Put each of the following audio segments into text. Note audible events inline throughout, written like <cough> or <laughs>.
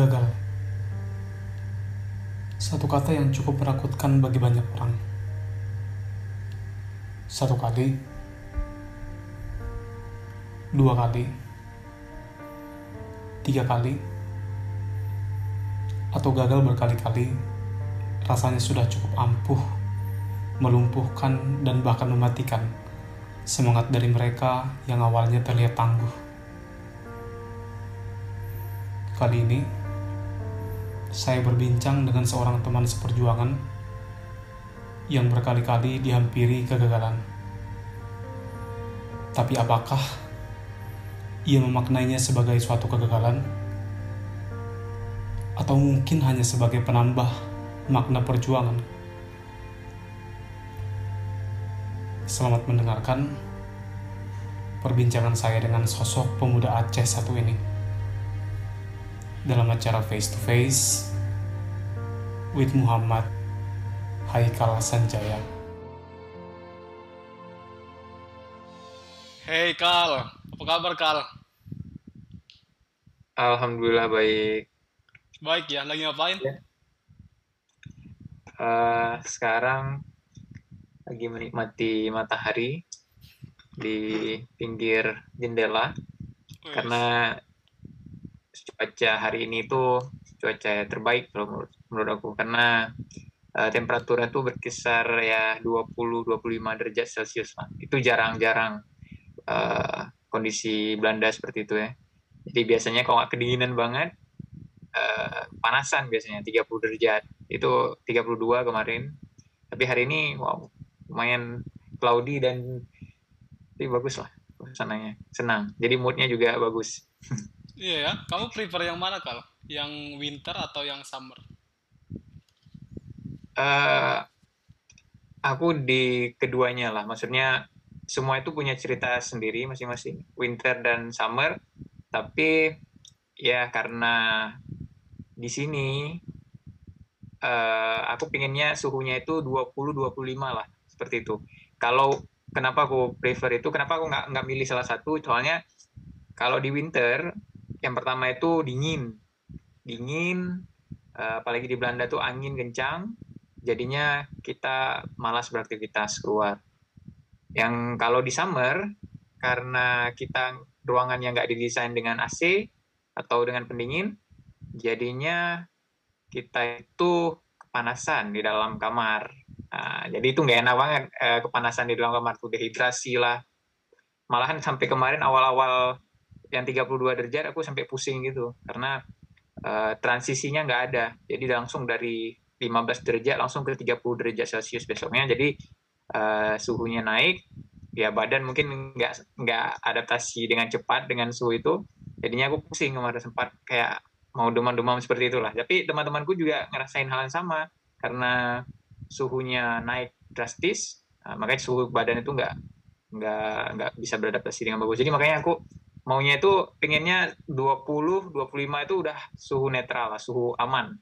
Gagal. Satu kata yang cukup menakutkan bagi banyak orang. Satu kali, dua kali, tiga kali, atau gagal berkali-kali, rasanya sudah cukup ampuh, melumpuhkan, dan bahkan mematikan semangat dari mereka yang awalnya terlihat tangguh. Kali ini, saya berbincang dengan seorang teman seperjuangan yang berkali-kali dihampiri kegagalan. Tapi apakah ia memaknainya sebagai suatu kegagalan? Atau mungkin hanya sebagai penambah makna perjuangan? Selamat mendengarkan perbincangan saya dengan sosok pemuda Aceh satu ini dalam acara Face to Face with Muhammad Haikal Sanjaya. Hey Kal, apa kabar Kal? Alhamdulillah baik. Baik ya, lagi ngapain? Ya. Uh, sekarang lagi menikmati matahari di pinggir jendela Wih, karena cuaca hari ini tuh cuaca terbaik kalau menurut, menurut aku karena uh, temperaturnya tuh berkisar ya 20-25 derajat Celcius lah. Itu jarang-jarang uh, kondisi Belanda seperti itu ya. Jadi biasanya kalau nggak kedinginan banget, uh, panasan biasanya 30 derajat. Itu 32 kemarin. Tapi hari ini wow, lumayan cloudy dan tapi bagus lah suasananya. Senang. Jadi moodnya juga bagus. Iya ya, kamu prefer yang mana Kal? Yang winter atau yang summer? Uh, aku di keduanya lah. Maksudnya semua itu punya cerita sendiri masing-masing, winter dan summer. Tapi ya karena di sini uh, aku pinginnya suhunya itu 20-25 lah, seperti itu. Kalau kenapa aku prefer itu, kenapa aku nggak nggak milih salah satu? Soalnya kalau di winter, yang pertama itu dingin, dingin, uh, apalagi di Belanda tuh angin kencang, jadinya kita malas beraktivitas keluar. Yang kalau di summer, karena kita ruangan yang nggak didesain dengan AC atau dengan pendingin, jadinya kita itu kepanasan di dalam kamar. Nah, jadi itu nggak enak banget eh, kepanasan di dalam kamar tuh dehidrasi lah. Malahan sampai kemarin awal-awal yang 32 derajat aku sampai pusing gitu karena eh, transisinya nggak ada. Jadi langsung dari 15 derajat langsung ke 30 derajat Celcius besoknya. Jadi uh, suhunya naik, ya badan mungkin nggak nggak adaptasi dengan cepat dengan suhu itu. Jadinya aku pusing kemarin sempat kayak mau demam-demam seperti itulah. Tapi teman-temanku juga ngerasain hal yang sama karena suhunya naik drastis, uh, makanya suhu badan itu nggak nggak nggak bisa beradaptasi dengan bagus. Jadi makanya aku maunya itu pengennya 20 25 itu udah suhu netral suhu aman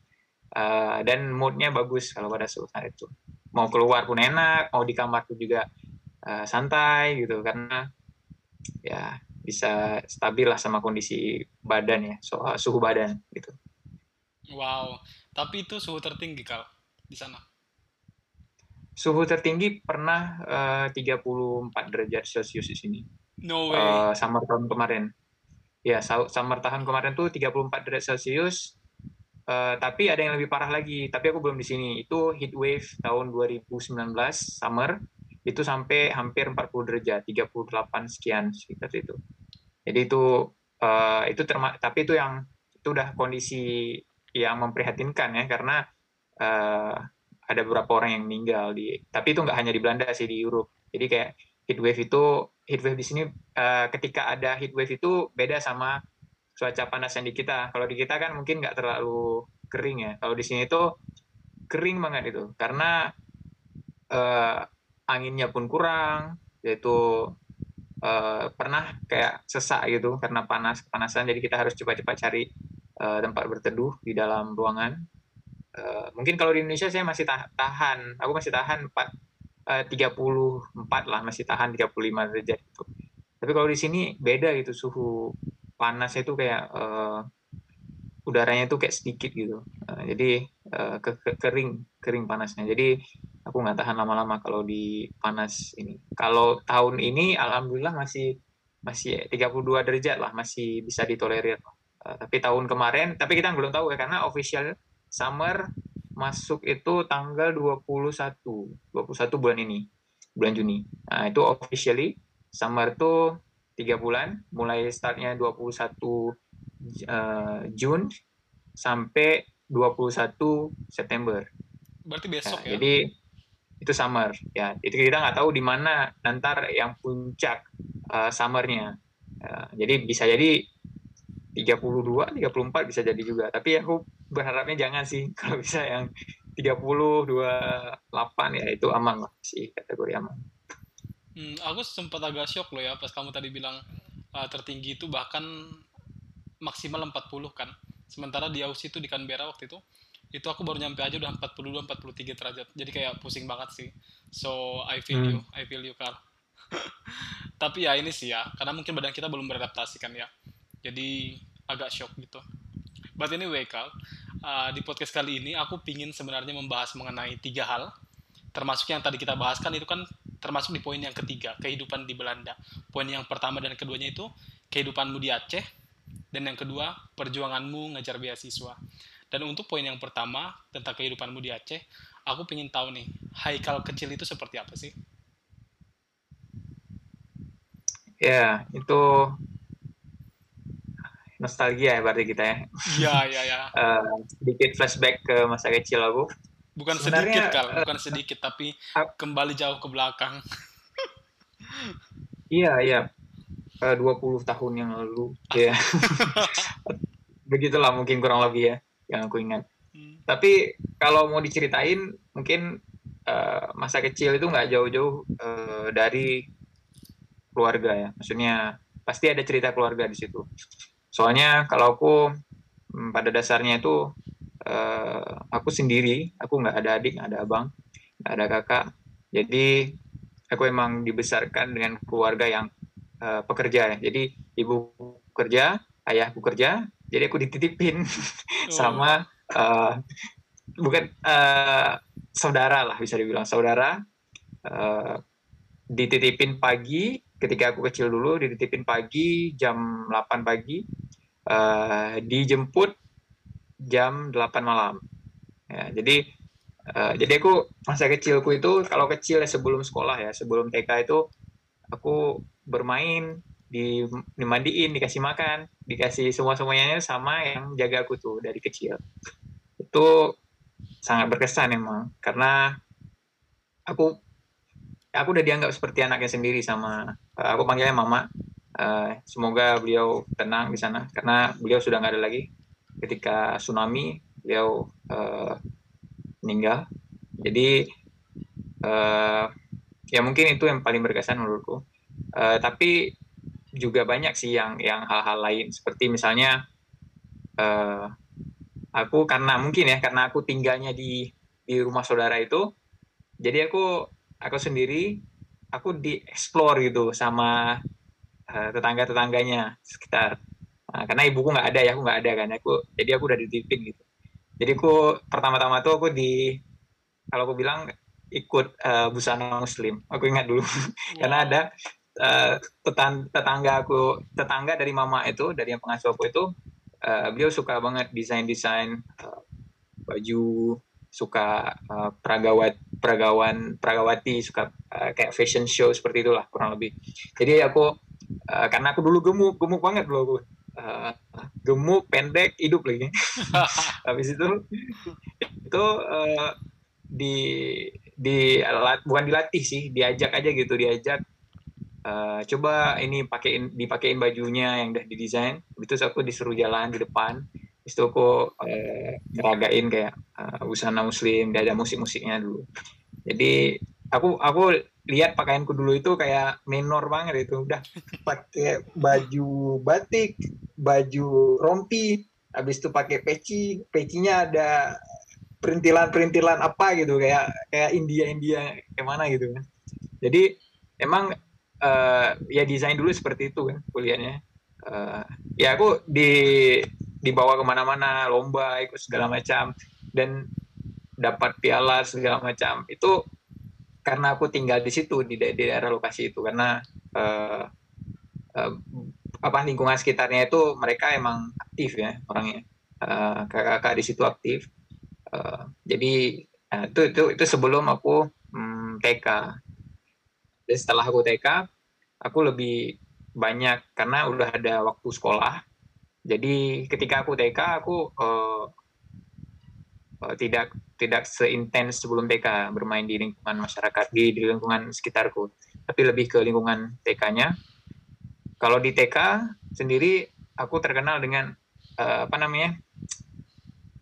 uh, dan moodnya bagus kalau pada saat itu mau keluar pun enak mau di kamar pun juga uh, santai gitu karena ya bisa stabil lah sama kondisi badan ya soal suhu badan gitu Wow, tapi itu suhu tertinggi Kal di sana. suhu tertinggi pernah uh, 34 derajat celcius di sini No way. uh, summer tahun kemarin ya summer tahun kemarin tuh 34 derajat celcius Uh, tapi ada yang lebih parah lagi, tapi aku belum di sini. Itu heat wave tahun 2019 summer itu sampai hampir 40 derajat, 38 sekian sekitar itu. Jadi itu uh, itu terma tapi itu yang itu udah kondisi yang memprihatinkan ya karena uh, ada beberapa orang yang meninggal di tapi itu nggak hanya di Belanda sih di Eropa. Jadi kayak heat wave itu heat wave di sini uh, ketika ada heat wave itu beda sama cuaca panas yang di kita. Kalau di kita kan mungkin nggak terlalu kering ya. Kalau di sini itu kering banget itu karena uh, anginnya pun kurang, yaitu uh, pernah kayak sesak gitu karena panas kepanasan. Jadi kita harus cepat-cepat cari uh, tempat berteduh di dalam ruangan. Mungkin kalau di Indonesia saya masih tahan, aku masih tahan 4 uh, 34 lah, masih tahan 35 derajat gitu. Tapi kalau di sini beda gitu suhu panasnya itu kayak uh, udaranya tuh kayak sedikit gitu. Uh, jadi uh, ke, ke, kering kering panasnya. Jadi aku nggak tahan lama-lama kalau di panas ini. Kalau tahun ini alhamdulillah masih masih 32 derajat lah masih bisa ditolerir. Uh, tapi tahun kemarin tapi kita belum tahu ya karena official summer masuk itu tanggal 21 21 bulan ini bulan Juni. Nah itu officially summer tuh tiga bulan mulai startnya 21 uh, Jun sampai 21 September. Berarti besok nah, ya? jadi itu summer ya. Itu kita nggak tahu di mana nanti yang puncak uh, summernya. Uh, jadi bisa jadi 32, 34 bisa jadi juga. Tapi aku berharapnya jangan sih. <laughs> Kalau bisa yang 30, 28 ya itu aman lah sih kategori aman. Hmm, aku sempat agak shock loh ya pas kamu tadi bilang uh, tertinggi itu bahkan maksimal 40 kan. Sementara di Aussie itu di Canberra waktu itu itu aku baru nyampe aja udah 42 43 derajat. Jadi kayak pusing banget sih. So I feel hmm. you, I feel you Carl. <laughs> Tapi ya ini sih ya, karena mungkin badan kita belum beradaptasi kan ya. Jadi agak shock gitu. But anyway, Kal, uh, di podcast kali ini aku pingin sebenarnya membahas mengenai tiga hal, termasuk yang tadi kita bahaskan itu kan termasuk di poin yang ketiga, kehidupan di Belanda. Poin yang pertama dan keduanya itu kehidupanmu di Aceh, dan yang kedua perjuanganmu ngejar beasiswa. Dan untuk poin yang pertama tentang kehidupanmu di Aceh, aku pengen tahu nih, Haikal kecil itu seperti apa sih? Ya, itu nostalgia ya berarti kita ya. Iya iya iya. uh, <laughs> sedikit flashback ke masa kecil aku. Bukan Sebenarnya, sedikit kal, bukan uh, sedikit tapi uh, kembali jauh ke belakang. <laughs> iya iya. Uh, 20 tahun yang lalu ya. <laughs> Begitulah mungkin kurang lebih ya yang aku ingat. Hmm. Tapi kalau mau diceritain mungkin uh, masa kecil itu nggak jauh-jauh uh, dari keluarga ya. Maksudnya pasti ada cerita keluarga di situ soalnya kalau aku hmm, pada dasarnya itu uh, aku sendiri aku nggak ada adik nggak ada abang nggak ada kakak. Jadi aku emang dibesarkan dengan keluarga yang uh, pekerja. Ya jadi ibu kerja ayahku kerja jadi aku dititipin <laughs> oh. sama uh, bukan uh, saudara lah bisa dibilang. Saudara uh, dititipin pagi ketika aku kecil dulu dititipin pagi jam 8 pagi uh, dijemput jam 8 malam. Ya, jadi uh, jadi aku masa kecilku itu kalau kecil ya sebelum sekolah ya, sebelum TK itu aku bermain di dimandiin, dikasih makan, dikasih semua semuanya sama yang jaga aku tuh dari kecil. Itu sangat berkesan emang karena aku aku udah dianggap seperti anaknya sendiri sama aku panggilnya mama Uh, semoga beliau tenang di sana karena beliau sudah nggak ada lagi ketika tsunami beliau uh, meninggal. Jadi uh, ya mungkin itu yang paling berkesan menurutku. Uh, tapi juga banyak sih yang yang hal-hal lain seperti misalnya uh, aku karena mungkin ya karena aku tinggalnya di di rumah saudara itu jadi aku aku sendiri aku di explore gitu sama uh, tetangga-tetangganya sekitar. Nah, karena ibuku nggak ada ya, aku nggak ada kan. Aku jadi aku udah dititipin gitu. Jadi aku pertama-tama tuh aku di kalau aku bilang ikut uh, busana muslim. Aku ingat dulu wow. <laughs> karena ada uh, tetangga aku, tetangga dari mama itu, dari yang pengasuh aku itu, uh, beliau suka banget desain-desain uh, baju, suka uh, peragawat peragawan peragawati suka uh, kayak fashion show seperti itulah kurang lebih jadi aku uh, karena aku dulu gemuk gemuk banget dulu aku uh, gemuk pendek hidup lagi. <laughs> Habis itu itu uh, di di bukan dilatih sih diajak aja gitu diajak uh, coba ini pakein dipakein bajunya yang udah didesain. Itu aku disuruh jalan di depan. Itu aku uh, ngeragain kayak uh, busana muslim dia ada musik-musiknya dulu. Jadi aku aku lihat pakaianku dulu itu kayak minor banget itu. Udah pakai baju batik baju rompi habis itu pakai peci pecinya ada perintilan-perintilan apa gitu kayak kayak India India kayak mana gitu kan. Jadi emang uh, ya desain dulu seperti itu kan kuliahnya. Uh, ya aku di dibawa ke mana-mana lomba ikut segala macam dan dapat piala segala macam. Itu karena aku tinggal di situ di, di daerah lokasi itu. Karena uh, apa lingkungan sekitarnya itu mereka emang aktif ya orangnya. Uh, kakak-kakak di situ aktif. Uh, jadi uh, itu itu itu sebelum aku um, TK dan setelah aku TK aku lebih banyak karena udah ada waktu sekolah. Jadi ketika aku TK aku uh, uh, tidak tidak seintens sebelum TK bermain di lingkungan masyarakat di, di lingkungan sekitarku. Tapi lebih ke lingkungan TK-nya kalau di TK sendiri aku terkenal dengan uh, apa namanya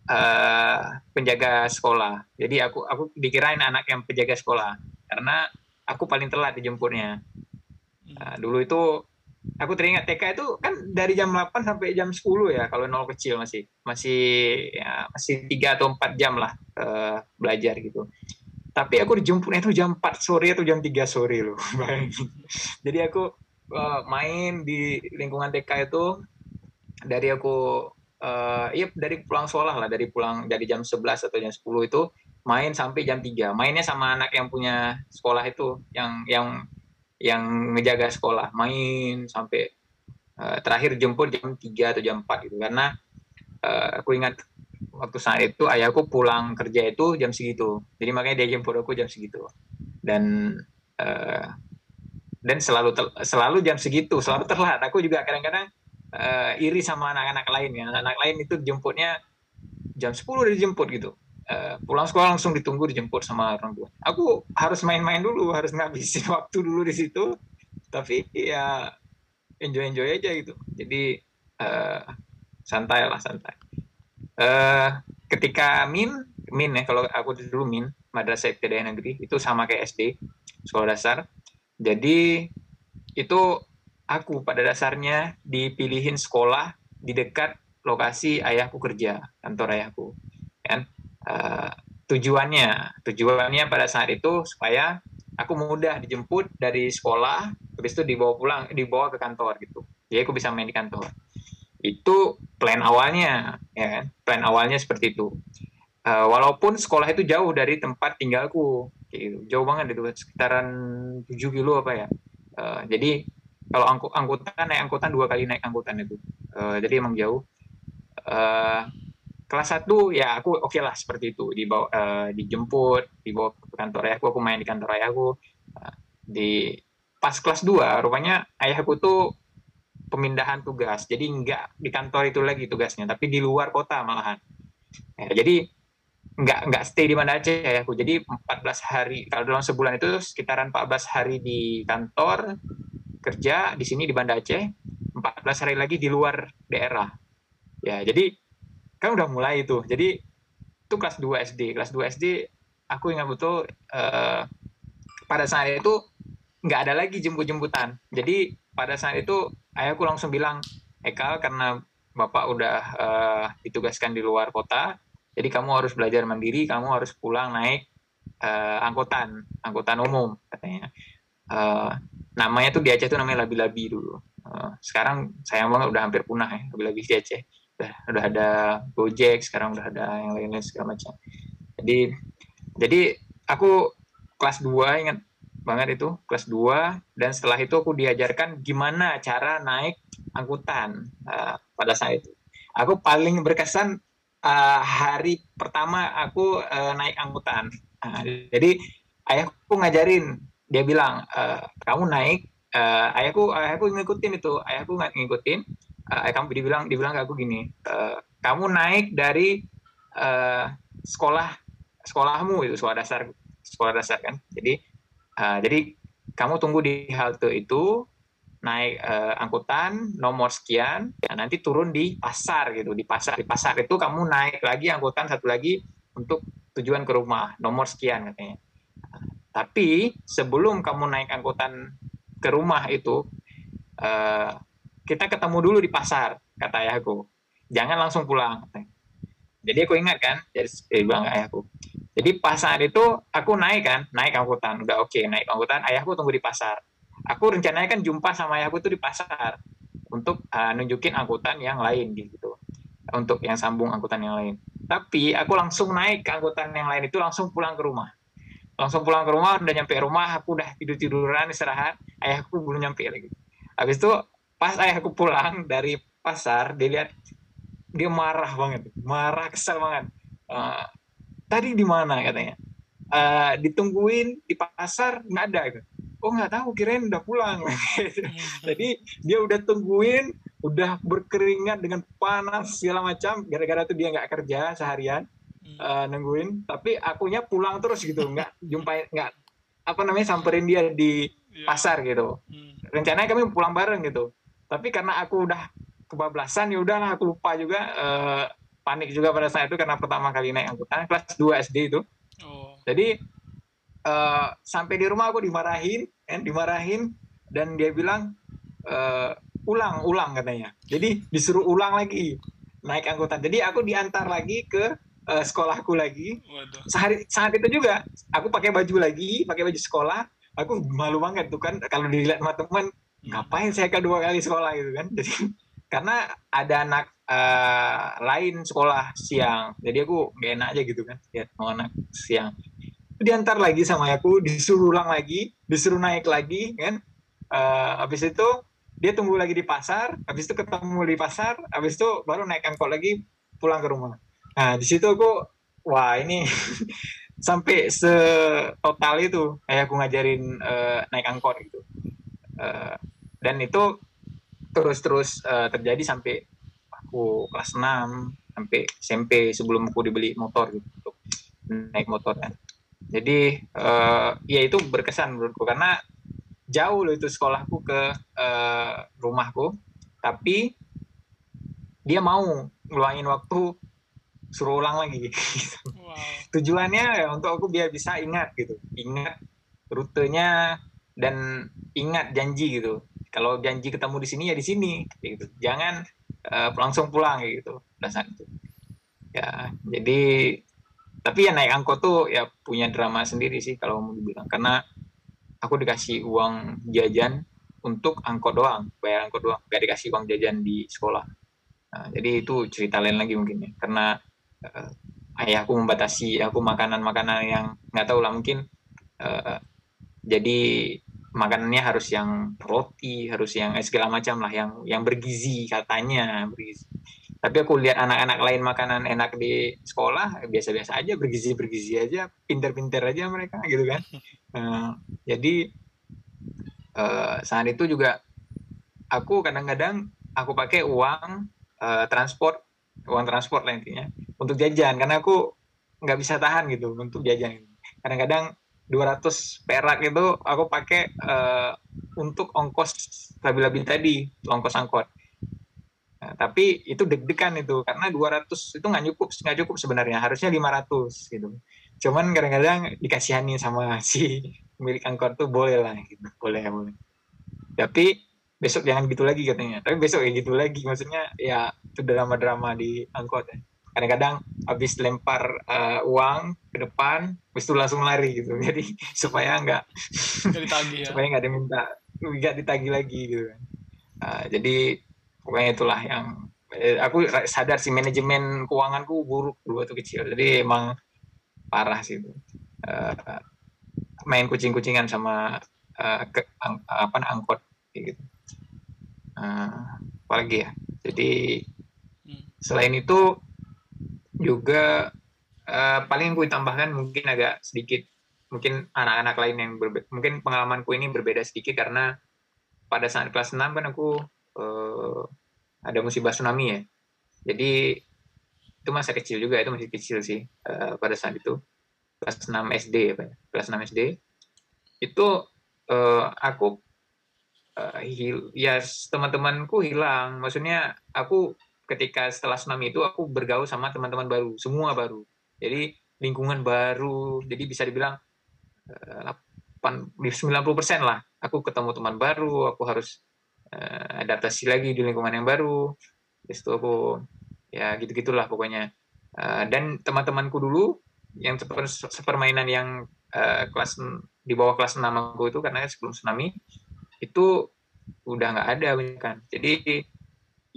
uh, penjaga sekolah. Jadi aku aku dikirain anak yang penjaga sekolah karena aku paling telat dijemputnya. Uh, dulu itu aku teringat TK itu kan dari jam 8 sampai jam 10 ya kalau nol kecil masih masih ya, masih tiga atau empat jam lah uh, belajar gitu. Tapi aku dijemputnya itu jam 4 sore atau jam 3 sore loh. <laughs> Jadi aku uh, main di lingkungan TK itu dari aku uh, iya dari pulang sekolah lah dari pulang dari jam 11 atau jam 10 itu main sampai jam 3 mainnya sama anak yang punya sekolah itu yang yang yang ngejaga sekolah main sampai uh, terakhir jemput jam 3 atau jam 4 gitu. Karena uh, aku ingat waktu saat itu ayahku pulang kerja itu jam segitu. Jadi makanya dia jemput aku jam segitu. Dan uh, dan selalu selalu jam segitu selalu terlambat aku juga kadang-kadang uh, iri sama anak-anak lain ya. Anak-anak lain itu jemputnya jam 10 udah dijemput gitu. Uh, pulang sekolah langsung ditunggu dijemput sama orang tua. Aku harus main-main dulu harus ngabisin <laughs> waktu dulu di situ. Tapi ya enjoy enjoy aja gitu. Jadi uh, santai lah santai. Uh, ketika min min ya kalau aku dulu min madrasah ibtidaiyah negeri itu sama kayak SD sekolah dasar jadi itu aku pada dasarnya dipilihin sekolah di dekat lokasi ayahku kerja, kantor ayahku. Kan? Uh, tujuannya, tujuannya pada saat itu supaya aku mudah dijemput dari sekolah, habis itu dibawa pulang, dibawa ke kantor gitu. Jadi aku bisa main di kantor. Itu plan awalnya, ya kan? Plan awalnya seperti itu. Uh, walaupun sekolah itu jauh dari tempat tinggalku, gitu. jauh banget itu sekitaran 7 kilo apa ya. Uh, jadi kalau angkut angkutan naik angkutan dua kali naik angkutan itu. Uh, jadi emang jauh. Uh, kelas satu ya aku oke okay lah seperti itu. Dibawa uh, dijemput dibawa ke kantor ayahku aku main di kantor ayahku. Uh, di pas kelas 2 rupanya ayahku tuh pemindahan tugas. Jadi nggak di kantor itu lagi tugasnya tapi di luar kota malahan. Ya, jadi nggak nggak stay di mana aja ya aku jadi 14 hari kalau dalam sebulan itu sekitaran 14 hari di kantor kerja di sini di Banda Aceh 14 hari lagi di luar daerah. Ya jadi kan udah mulai itu. Jadi itu kelas 2 SD kelas 2 SD aku ingat betul uh, pada saat itu nggak ada lagi jemput-jemputan. Jadi pada saat itu ayahku langsung bilang Ekal karena bapak udah uh, ditugaskan di luar kota jadi kamu harus belajar mandiri, kamu harus pulang naik uh, angkutan, angkutan umum katanya. Uh, namanya tuh di Aceh tuh namanya labi-labi dulu. Uh, sekarang sayang banget udah hampir punah ya labi-labi di Aceh. Udah, udah ada Gojek, sekarang udah ada yang lain-lain segala macam. Jadi jadi aku kelas 2 ingat banget itu kelas 2 dan setelah itu aku diajarkan gimana cara naik angkutan uh, pada saat itu. Aku paling berkesan uh, hari pertama aku uh, naik angkutan. Uh, jadi ayahku ngajarin, dia bilang uh, kamu naik, uh, ayahku ayahku ngikutin itu, ayahku ngikutin. Uh, kamu dibilang dibilang ke aku gini, uh, kamu naik dari uh, sekolah sekolahmu itu sekolah dasar sekolah dasar kan. Jadi uh, jadi kamu tunggu di halte itu naik uh, angkutan nomor sekian, ya nanti turun di pasar gitu, di pasar. Di pasar itu kamu naik lagi angkutan satu lagi untuk tujuan ke rumah, nomor sekian katanya. Tapi sebelum kamu naik angkutan ke rumah itu, uh, kita ketemu dulu di pasar, kata ayahku. Jangan langsung pulang. Jadi aku ingat kan, jadi eh, bilang ayahku. Jadi pas saat itu aku naik kan, naik angkutan, udah oke okay, naik angkutan, ayahku tunggu di pasar aku rencananya kan jumpa sama ayahku tuh di pasar untuk uh, nunjukin angkutan yang lain gitu. untuk yang sambung angkutan yang lain. Tapi aku langsung naik ke angkutan yang lain itu langsung pulang ke rumah. Langsung pulang ke rumah, udah nyampe rumah, aku udah tidur tiduran istirahat. Ayahku belum nyampe lagi. Habis itu pas ayahku pulang dari pasar, dia lihat dia marah banget, marah kesel banget. Uh, tadi di mana katanya? Uh, ditungguin di pasar nggak ada gitu. Oh nggak tahu, kirain udah pulang. <laughs> Jadi dia udah tungguin, udah berkeringat dengan panas segala macam. Gara-gara tuh dia nggak kerja seharian uh, nungguin. Tapi akunya pulang terus gitu, nggak jumpai nggak apa namanya samperin dia di iya. pasar gitu. Hmm. Rencananya kami pulang bareng gitu. Tapi karena aku udah kebablasan ya udahlah aku lupa juga uh, panik juga pada saat itu karena pertama kali naik angkutan kelas 2 SD itu. Oh. Jadi uh, sampai di rumah aku dimarahin, kan dimarahin dan dia bilang uh, ulang ulang katanya. Jadi disuruh ulang lagi naik angkutan. Jadi aku diantar lagi ke uh, sekolahku lagi. Waduh. Sehari saat itu juga aku pakai baju lagi, pakai baju sekolah. Aku malu banget tuh kan kalau dilihat sama teman, hmm. ngapain saya kedua kali sekolah gitu kan. Jadi <laughs> karena ada anak uh, lain sekolah siang jadi aku gak enak aja gitu kan lihat mau anak siang diantar lagi sama aku disuruh ulang lagi disuruh naik lagi kan? Uh, habis itu dia tunggu lagi di pasar habis itu ketemu di pasar habis itu baru naik angkot lagi pulang ke rumah. Nah di situ aku wah ini <laughs> sampai setotal itu kayak aku ngajarin uh, naik angkot gitu. Uh, dan itu terus-terus uh, terjadi sampai aku kelas 6 sampai SMP sebelum aku dibeli motor gitu untuk naik motor kan. Jadi uh, ya itu berkesan menurutku karena jauh loh itu sekolahku ke uh, rumahku, tapi dia mau ngeluangin waktu suruh ulang lagi. Gitu. Wow. Tujuannya ya untuk aku biar bisa ingat gitu, ingat rutenya dan ingat janji gitu kalau janji ketemu di sini ya di sini gitu jangan uh, langsung pulang gitu dasar itu ya jadi tapi ya naik angkot tuh ya punya drama sendiri sih kalau mau dibilang. Karena aku dikasih uang jajan untuk angkot doang bayar angkot doang. Gak dikasih uang jajan di sekolah. Nah, jadi itu cerita lain lagi mungkin ya. Karena uh, ayahku membatasi aku makanan-makanan yang nggak tahu lah mungkin uh, jadi makanannya harus yang roti, harus yang eh, segala macam lah, yang yang bergizi katanya bergizi. Tapi aku lihat anak-anak lain makanan enak di sekolah biasa-biasa aja, bergizi-bergizi aja, pinter-pinter aja mereka gitu kan. Uh, jadi uh, saat itu juga aku kadang-kadang aku pakai uang uh, transport, uang transport lah intinya untuk jajan karena aku nggak bisa tahan gitu untuk jajan. Kadang-kadang 200 perak itu aku pakai uh, untuk ongkos labil-labil tadi, ongkos angkot. Nah, tapi itu deg-degan itu karena 200 itu nggak cukup, nggak cukup sebenarnya, harusnya 500 gitu. Cuman kadang-kadang dikasihani sama <laughs> si milik angkot tuh boleh lah gitu, boleh boleh. Tapi besok jangan gitu lagi katanya. Tapi besok ya gitu lagi, maksudnya ya itu drama-drama di angkot ya kadang-kadang habis lempar uh, uang ke depan, habis itu langsung lari gitu. <laughs> Jadi supaya nggak ya. <laughs> supaya nggak diminta, nggak ditagih lagi gitu kan. Uh, jadi pokoknya itulah yang eh, aku sadar sih manajemen keuanganku buruk dulu waktu kecil. Jadi emang parah sih itu. Uh, main kucing-kucingan sama uh, ke, ang, apa angkot gitu. Uh, apalagi ya. Jadi hmm. selain itu juga uh, paling gue tambahkan mungkin agak sedikit mungkin anak-anak lain yang berbeda mungkin pengalamanku ini berbeda sedikit karena pada saat kelas 6 kan aku uh, ada musibah tsunami ya. Jadi itu masa kecil juga itu masih kecil sih uh, pada saat itu. Kelas 6 SD ya? Pak kelas 6 SD itu uh, aku uh, hil ya teman-temanku hilang. Maksudnya aku ketika setelah tsunami itu aku bergaul sama teman-teman baru, semua baru. Jadi lingkungan baru, jadi bisa dibilang 90% eh, lah. Aku ketemu teman baru, aku harus uh, adaptasi lagi di lingkungan yang baru. Terus itu aku ya gitu-gitulah pokoknya. Uh, dan teman-temanku dulu yang seper, sepermainan yang uh, kelas di bawah kelas 6 aku itu karena sebelum tsunami itu udah nggak ada kan. Jadi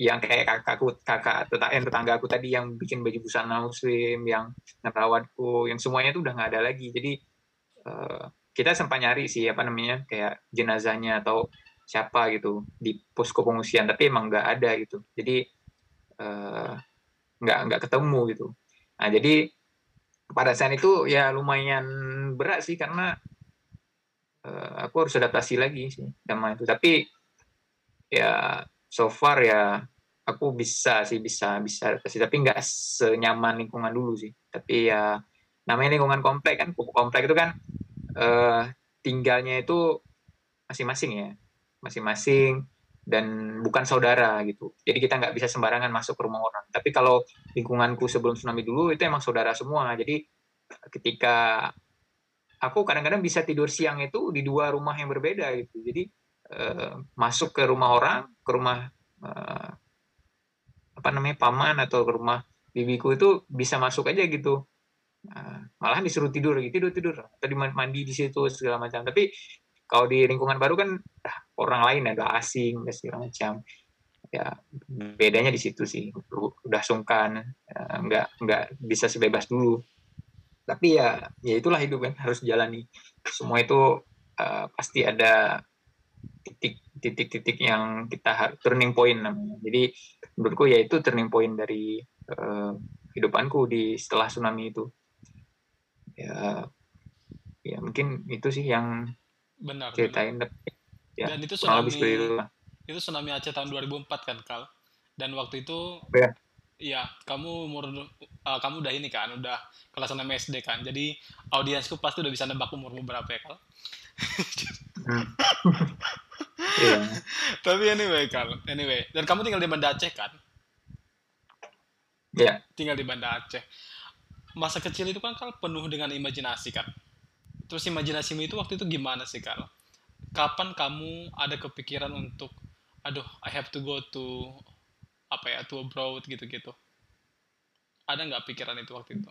yang kayak kakakku kakak tetangga tetangga aku tadi yang bikin baju busana muslim yang ngerawatku yang semuanya itu udah nggak ada lagi jadi uh, kita sempat nyari sih apa namanya kayak jenazahnya atau siapa gitu di posko pengungsian tapi emang nggak ada gitu. Jadi uh, nggak nggak ketemu gitu. Nah jadi pada saat itu ya lumayan berat sih karena uh, aku harus adaptasi lagi sih sama itu. Tapi ya so far ya aku bisa sih bisa bisa adaptasi. Tapi nggak senyaman lingkungan dulu sih. Tapi ya namanya lingkungan komplek kan komplek itu kan uh, tinggalnya itu masing-masing ya masing-masing dan bukan saudara gitu. Jadi kita nggak bisa sembarangan masuk ke rumah orang. Tapi kalau lingkunganku sebelum tsunami dulu itu emang saudara semua. Jadi ketika aku kadang-kadang bisa tidur siang itu di dua rumah yang berbeda gitu. Jadi eh, masuk ke rumah orang, ke rumah eh, apa namanya paman atau ke rumah bibiku itu bisa masuk aja gitu. Uh, malah disuruh tidur gitu tidur tidur atau mandi di situ segala macam tapi kalau di lingkungan baru kan ah, orang lain ada asing dan segala macam. Ya bedanya di situ sih. Udah sungkan ya, nggak nggak bisa sebebas dulu. Tapi ya ya itulah hidup kan harus jalani semua itu uh, pasti ada titik titik-titik yang kita turning point namanya. Jadi menurutku ya itu turning point dari uh, hidupanku di setelah tsunami itu. Ya ya mungkin itu sih yang benar ceritain benar. ya dan itu tsunami itu, itu tsunami Aceh tahun 2004 kan Kal? Dan waktu itu ya, ya kamu umur uh, kamu udah ini kan udah kelas 6 SD kan. Jadi audiensku pasti udah bisa nebak umurmu berapa ya Kal? Hmm. <laughs> yeah. tapi anyway Kal anyway. Dan kamu tinggal di Banda Aceh kan? Ya. Yeah. tinggal di Banda Aceh. Masa kecil itu kan Kal penuh dengan imajinasi kan terus imajinasimu itu waktu itu gimana sih Kal kapan kamu ada kepikiran untuk aduh I have to go to apa ya to abroad gitu-gitu? Ada nggak pikiran itu waktu itu?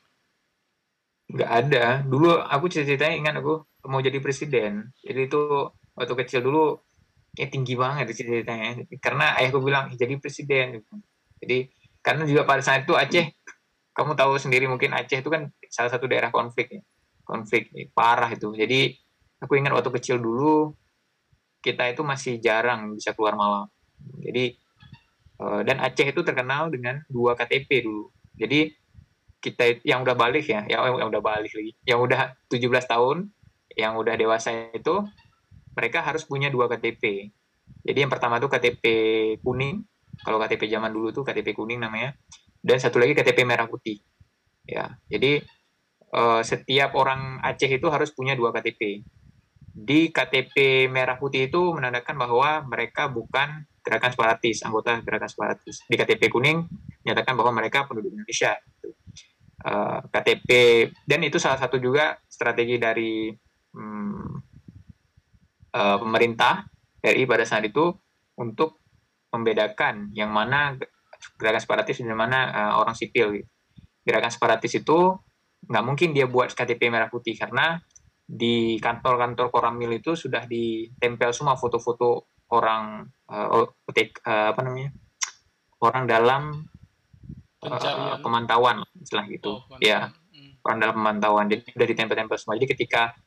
Nggak ada. Dulu aku ceritanya ingat aku mau jadi presiden. Jadi itu waktu kecil dulu kayak tinggi banget ceritanya karena ayahku bilang jadi presiden jadi karena juga pada saat itu Aceh kamu tahu sendiri mungkin Aceh itu kan salah satu daerah konflik ya konflik parah itu jadi aku ingat waktu kecil dulu kita itu masih jarang bisa keluar malam jadi Eh, dan Aceh itu terkenal dengan dua KTP dulu. Jadi kita yang udah balik ya, yang, yang udah balik lagi, yang udah 17 tahun, yang udah dewasa itu mereka harus punya dua KTP. Jadi yang pertama itu KTP kuning, kalau KTP zaman dulu tuh KTP kuning namanya, dan satu lagi KTP merah putih. Ya, jadi uh, setiap orang Aceh itu harus punya dua KTP. Di KTP merah putih itu menandakan bahwa mereka bukan gerakan separatis, anggota gerakan separatis. Di KTP kuning menyatakan bahwa mereka penduduk Indonesia. Uh, eh, KTP dan itu salah satu juga strategi dari um, uh, pemerintah RI pada saat itu untuk membedakan yang mana gerakan separatis dan mana orang sipil. Gerakan separatis itu nggak mungkin dia buat KTP merah putih karena di kantor-kantor Koramil itu sudah ditempel semua foto-foto orang uh, uh, apa namanya orang dalam uh, pemantauan istilah gitu. oh, ya hmm. orang dalam pemantauan. Jadi sudah ditempel-tempel semua. Jadi ketika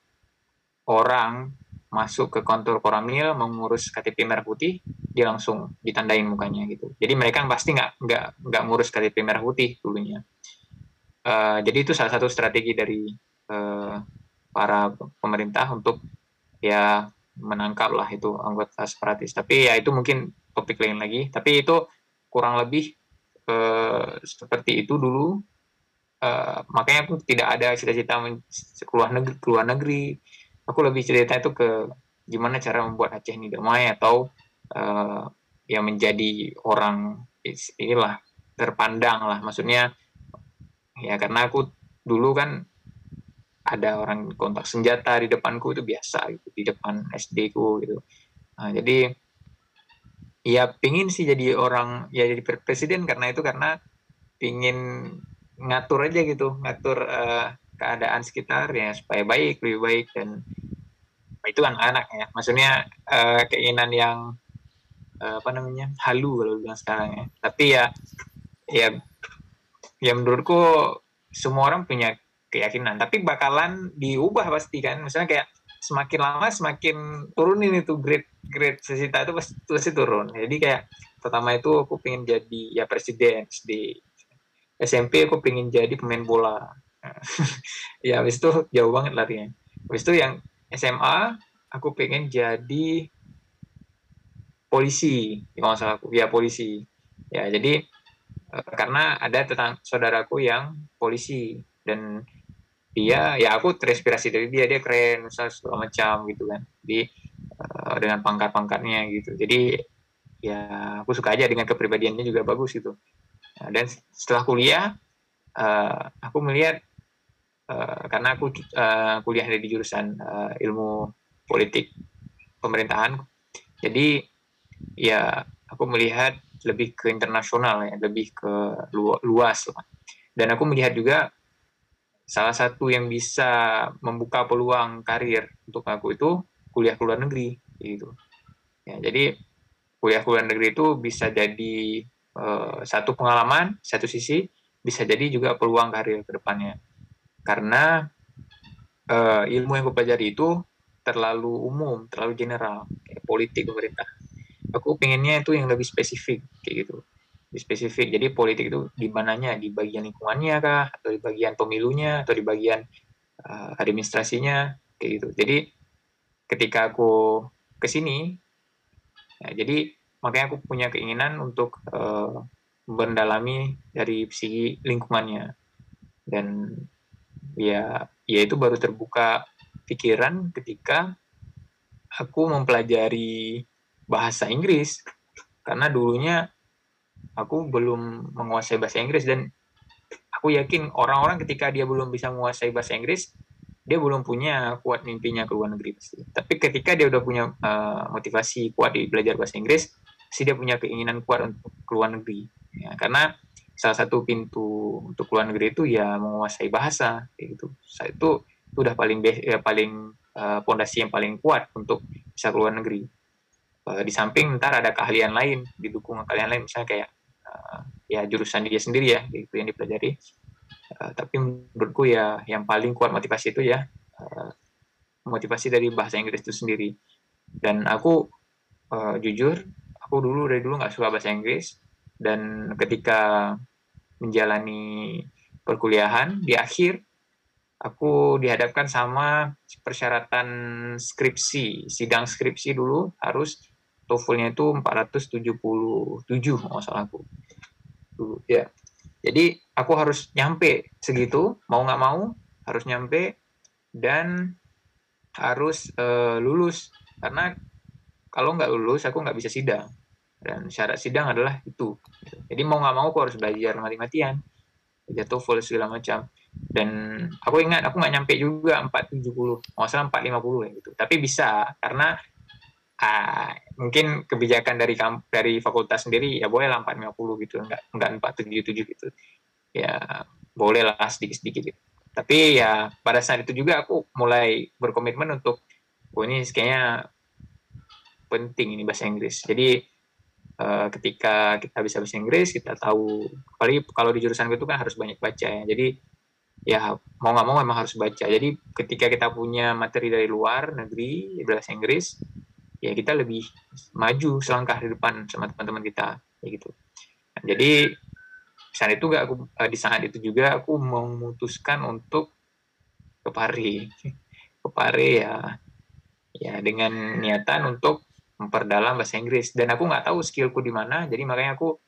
orang masuk ke kantor Koramil mengurus KTP merah putih dia langsung ditandain mukanya gitu. Jadi mereka pasti nggak nggak nggak ngurus KTP merah putih dulunya uh, jadi itu salah satu strategi dari uh, para pemerintah untuk ya menangkap lah itu anggota separatis. Tapi ya itu mungkin topik lain lagi. Tapi itu kurang lebih uh, seperti itu dulu. Uh, makanya aku tidak ada cita-cita keluar negeri, keluar negeri. Aku lebih cerita itu ke gimana cara membuat Aceh ini damai atau uh, ya menjadi orang inilah terpandang lah. Maksudnya ya karena aku dulu kan ada orang kontak senjata di depanku itu biasa gitu di depan SD ku gitu. Nah, jadi ya pingin sih jadi orang ya jadi presiden karena itu karena pingin ngatur aja gitu ngatur uh, keadaan sekitar ya supaya baik lebih baik dan itu kan anak ya. Maksudnya uh, keinginan yang uh, apa namanya halu kalau bilang sekarang ya. Tapi ya ya ya menurutku semua orang punya keyakinan tapi bakalan diubah pasti kan. Misalnya kayak semakin lama semakin turunin itu grade grade sesita itu pasti, pasti turun. Jadi kayak pertama itu aku pengen jadi ya presiden di SMP aku pengen jadi pemain bola. <laughs> Ya habis itu jauh banget larinya. Habis itu yang SMA aku pengen jadi polisi kalau salah aku. Ya polisi. Ya jadi karena ada tentang saudaraku yang polisi. Dan dia ya aku terinspirasi dari dia. Dia keren misal segala macam gitu kan. Di uh, dengan pangkat-pangkatnya gitu. Jadi ya aku suka aja dengan kepribadiannya juga bagus gitu. Nah, dan setelah kuliah uh, aku melihat uh, karena aku uh, kuliah di jurusan uh, ilmu politik pemerintahan. Jadi ya aku melihat lebih ke internasional ya lebih ke luas lah. Dan aku melihat juga salah satu yang bisa membuka peluang karir untuk aku itu kuliah ke luar negeri gitu. Ya jadi kuliah ke luar negeri itu bisa jadi uh, satu pengalaman satu sisi bisa jadi juga peluang karir ke depannya. Karena uh, ilmu yang aku pelajari itu terlalu umum terlalu general politik pemerintah aku pengennya itu yang lebih spesifik kayak gitu spesifik. Jadi politik itu di mananya, di bagian lingkungannya kah, atau di bagian pemilunya, atau di bagian uh, administrasinya, kayak gitu. Jadi ketika aku ke sini, ya, jadi makanya aku punya keinginan untuk uh, mendalami dari segi lingkungannya. Dan ya, ya itu baru terbuka pikiran ketika aku mempelajari bahasa Inggris karena dulunya aku belum menguasai bahasa Inggris dan aku yakin orang-orang ketika dia belum bisa menguasai bahasa Inggris dia belum punya kuat mimpinya ke luar negeri pasti. Tapi ketika dia udah punya uh, motivasi kuat di belajar bahasa Inggris, pasti dia punya keinginan kuat untuk ke luar negeri. Ya, karena salah satu pintu untuk luar negeri itu ya menguasai bahasa kayak gitu. Itu itu udah paling ya, paling pondasi uh, yang paling kuat untuk bisa ke luar negeri. Uh, di samping ntar ada keahlian lain, didukung keahlian lain misalnya kayak uh, ya jurusan dia sendiri ya itu yang dipelajari. Uh, tapi menurutku ya yang paling kuat motivasi itu ya uh, motivasi dari bahasa Inggris itu sendiri. Dan aku uh, jujur aku dulu dari dulu nggak suka bahasa Inggris. Dan ketika menjalani perkuliahan di akhir aku dihadapkan sama persyaratan skripsi sidang skripsi dulu harus TOEFL-nya itu 477 kalau salah aku. Dulu ya. Jadi aku harus nyampe segitu mau nggak mau harus nyampe dan harus uh, lulus. Karena kalau nggak lulus aku nggak bisa sidang. Dan syarat sidang adalah itu. Jadi mau nggak mau aku harus belajar mati-matian belajar TOEFL segala macam. Dan aku ingat aku nggak nyampe juga 470 nggak salah 450 ya gitu. Tapi bisa karena uh, mungkin kebijakan dari dari fakultas sendiri ya boleh lah 450 gitu enggak enggak 477 gitu. Ya boleh lah sedikit-sedikit gitu. tapi ya pada saat itu juga aku mulai berkomitmen untuk oh ini kayaknya penting ini bahasa Inggris. Jadi uh, ketika kita bisa bahasa Inggris kita tahu apalagi kalau di jurusan itu kan harus banyak baca ya. Jadi ya mau nggak mau memang harus baca. Jadi ketika kita punya materi dari luar negeri bahasa Inggris ya kita lebih maju selangkah di depan sama teman-teman kita ya gitu. Nah, jadi saat itu gak aku eh, di saat itu juga aku memutuskan untuk ke Pare ke Pare ya. Ya dengan niatan untuk memperdalam bahasa Inggris. Dan aku nggak tahu skillku di mana jadi makanya aku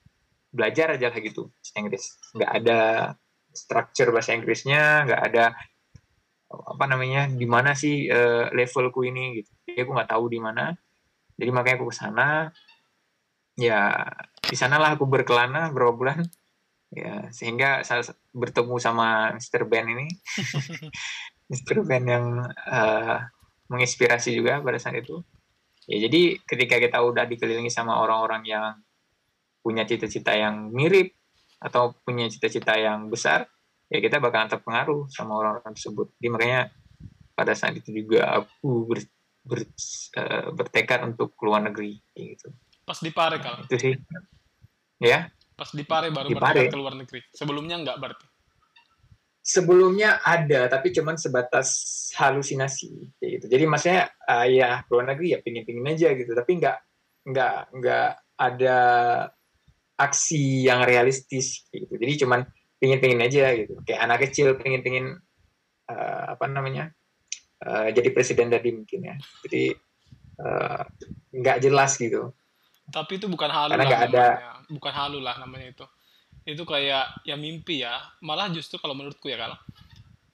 belajar aja lah gitu bahasa Inggris. Nggak ada structure bahasa Inggrisnya nggak ada apa namanya di mana sih uh, levelku ini gitu. Jadi aku nggak tahu di mana jadi makanya aku ke sana ya di sanalah aku berkelana berapa bulan ya sehingga saya bertemu sama Mr. Ben ini <laughs> Mr. Ben yang uh, menginspirasi juga pada saat itu ya jadi ketika kita udah dikelilingi sama orang-orang yang punya cita-cita yang mirip atau punya cita-cita yang besar ya kita bakalan terpengaruh sama orang-orang tersebut jadi makanya pada saat itu juga aku ber, ber, uh, bertekad untuk keluar negeri gitu. Pas di Pare kal. itu sih ya Pas di Pare baru Di Pare. ke luar negeri. Sebelumnya enggak berarti. sebelumnya ada tapi cuman sebatas halusinasi gitu jadi maksudnya ah, ya ke luar negeri ya pingin-pingin aja gitu tapi nggak nggak nggak ada aksi yang realistis gitu jadi cuman pingin-pingin aja gitu kayak anak kecil pingin-pingin eh, apa namanya eh, jadi presiden tadi mungkin ya jadi eh, nggak jelas gitu Tapi itu bukan halu Karena lah ada-. Bukan halu lah namanya itu. Itu kayak ya mimpi ya. Malah justru kalau menurutku ya kalau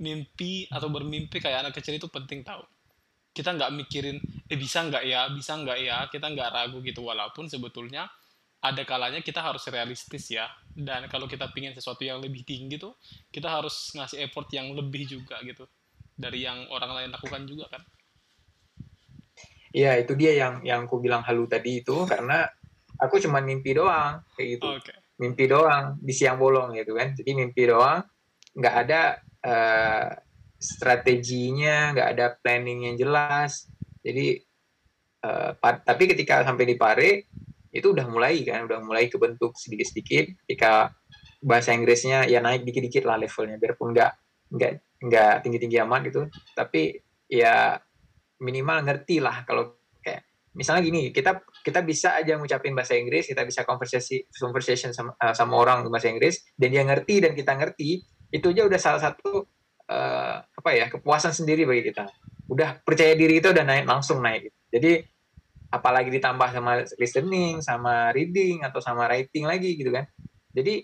mimpi atau bermimpi kayak anak kecil itu penting tahu. Kita nggak mikirin eh bisa nggak ya, bisa nggak ya. Kita nggak ragu gitu walaupun sebetulnya ada kalanya kita harus realistis ya. Dan kalau kita pingin sesuatu yang lebih tinggi tuh, kita harus ngasih effort yang lebih juga gitu dari yang orang lain lakukan juga kan. Iya, itu dia yang yang aku bilang halu tadi itu karena aku cuma mimpi doang kayak gitu. Oke. Mimpi doang di siang bolong gitu kan. Jadi mimpi doang, nggak ada eh, strateginya, nggak ada planning yang jelas. Jadi pa- tapi ketika sampai di Pare itu udah mulai kan, udah mulai kebentuk sedikit-sedikit. Ketika bahasa Inggrisnya ya naik dikit-dikit lah levelnya, biarpun nggak nggak nggak tinggi-tinggi amat gitu. Tapi ya minimal ngerti lah kalau kayak misalnya gini kita kita bisa aja ngucapin bahasa Inggris kita bisa conversation conversation sama, uh, sama orang bahasa Inggris dan dia ngerti dan kita ngerti itu aja udah salah satu uh, apa ya kepuasan sendiri bagi kita. Udah percaya diri itu udah naik langsung naik jadi apalagi ditambah sama listening sama reading atau sama writing lagi gitu kan. Jadi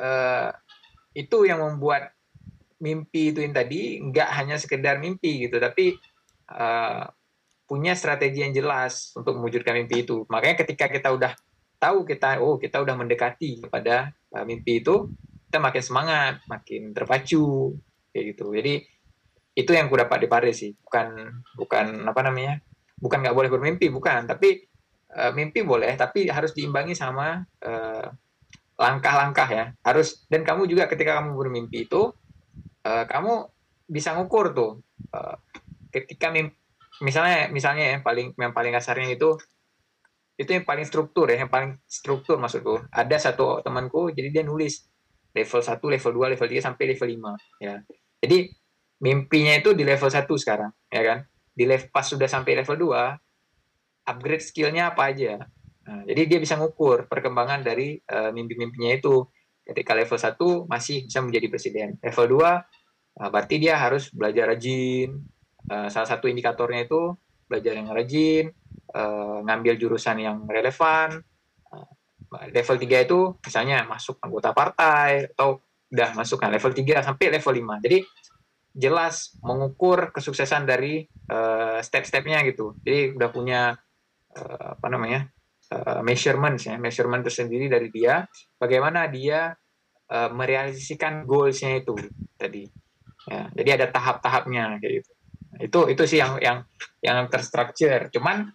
uh, itu yang membuat mimpi itu yang tadi nggak hanya sekedar mimpi gitu tapi uh, punya strategi yang jelas untuk mewujudkan mimpi itu. Makanya ketika kita udah tahu kita oh kita udah mendekati kepada uh, mimpi itu, kita makin semangat, makin terpacu kayak gitu. Jadi itu yang ku dapat di Paris sih, bukan bukan apa namanya? Bukan nggak boleh bermimpi, bukan, tapi uh, mimpi boleh, tapi harus diimbangi sama uh, langkah-langkah ya. Harus dan kamu juga ketika kamu bermimpi itu uh, kamu bisa ngukur tuh uh, ketika mimpi, misalnya misalnya yang paling yang paling kasarnya itu itu yang paling struktur ya yang paling struktur maksudku. Ada satu temanku jadi dia nulis level 1, level 2, level 3 sampai level 5 ya. Jadi mimpinya itu di level 1 sekarang ya kan? Di level pas sudah sampai level 2 upgrade skillnya apa aja. Nah, jadi dia bisa ngukur perkembangan dari uh, mimpi-mimpinya itu. Ketika level 1 masih bisa menjadi presiden. Level 2 uh, berarti dia harus belajar rajin Uh, salah satu indikatornya itu belajar yang rajin, uh, ngambil jurusan yang relevan. Uh, level 3 itu misalnya masuk anggota partai atau udah masuk kan level 3 sampai level 5. Jadi jelas mengukur kesuksesan dari uh, step-stepnya gitu. Jadi udah punya uh, apa namanya? Uh, measurements ya, measurement tersendiri dari dia bagaimana dia uh, merealisasikan goalsnya itu tadi. Ya, jadi ada tahap-tahapnya kayak gitu. Itu itu sih yang yang yang terstruktur. Cuman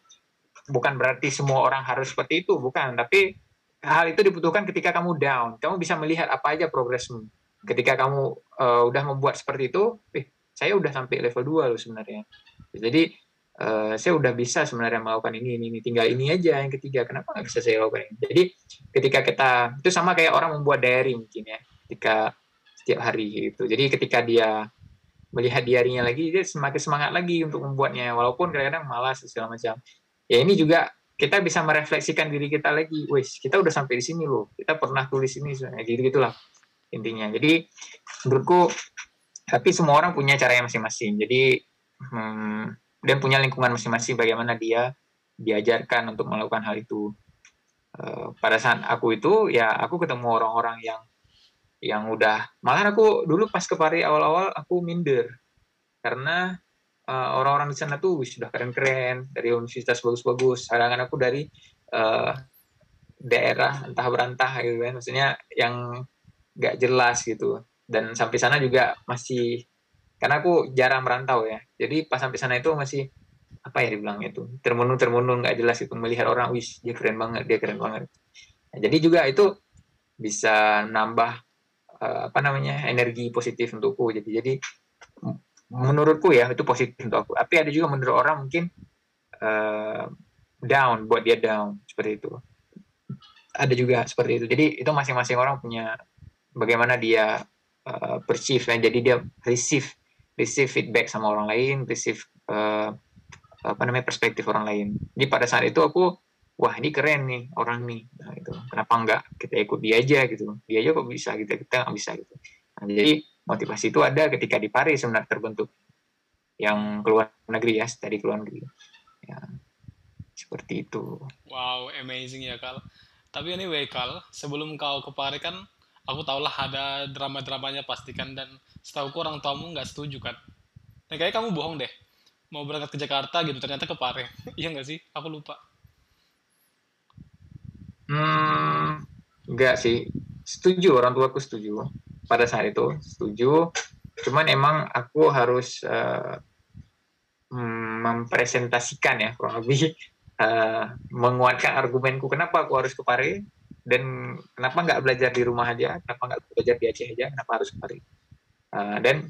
bukan berarti semua orang harus seperti itu bukan. Tapi hal itu dibutuhkan ketika kamu down. Kamu bisa melihat apa aja progresmu. Ketika kamu uh, udah membuat seperti itu eh saya udah sampai level 2 loh sebenarnya. Jadi uh, saya udah bisa sebenarnya melakukan ini, ini ini. Tinggal ini aja yang ketiga. Kenapa nggak bisa saya lakukan ini? Jadi ketika kita itu sama kayak orang membuat diary mungkin ya. Ketika setiap hari gitu. Jadi ketika dia melihat diarinya lagi dia semakin semangat lagi untuk membuatnya. Walaupun kadang-kadang malas segala macam. Ya ini juga kita bisa merefleksikan diri kita lagi. Wes kita udah sampai di sini loh. Kita pernah tulis ini gitu gitulah intinya. Jadi menurutku tapi semua orang punya caranya masing-masing. Jadi hmm, dan punya lingkungan masing-masing bagaimana dia diajarkan untuk melakukan hal itu. Uh, pada saat aku itu ya aku ketemu orang-orang yang yang udah malah aku dulu pas ke Pari awal-awal aku minder. Karena uh, orang-orang di sana tuh sudah keren-keren. Dari universitas bagus-bagus. Sedangkan aku dari uh, daerah entah berantah gitu kan. Maksudnya yang nggak jelas gitu. Dan sampai sana juga masih karena aku jarang merantau ya. Jadi pas sampai sana itu masih apa ya dibilang itu termenung termenung nggak jelas itu melihat orang wis dia keren banget dia keren banget. Nah, jadi juga itu bisa nambah apa namanya energi positif untukku jadi jadi menurutku ya itu positif untuk aku. Tapi ada juga menurut orang mungkin uh, down buat dia down seperti itu. Ada juga seperti itu. Jadi itu masing-masing orang punya bagaimana dia uh, perceive. Ya jadi dia receive receive feedback sama orang lain receive uh, apa namanya perspektif orang lain. Jadi pada saat itu aku wah ini keren nih orang nih. Nah, itu kenapa enggak kita ikut dia aja? Gitu. Dia aja kok bisa gitu kita nggak bisa gitu. Nah, jadi motivasi itu ada ketika di Paris sebenarnya terbentuk yang keluar negeri ya tadi keluar negeri. Ya seperti itu. Wow amazing ya kal. Tapi anyway kal sebelum kau ke Paris kan aku lah ada drama-dramanya pastikan dan setahu orang tuamu nggak setuju kan nah kayak kamu bohong deh. Mau berangkat ke Jakarta gitu ternyata ke Pare <laughs> iya nggak sih? Aku lupa hmm nggak sih. Setuju orang tua aku setuju pada saat itu setuju. Cuman emang aku harus uh, mempresentasikan ya kurang lebih uh, <laughs> menguatkan argumenku kenapa aku harus ke Pare dan kenapa nggak belajar di rumah aja kenapa nggak belajar di Aceh aja kenapa harus ke Pare uh, dan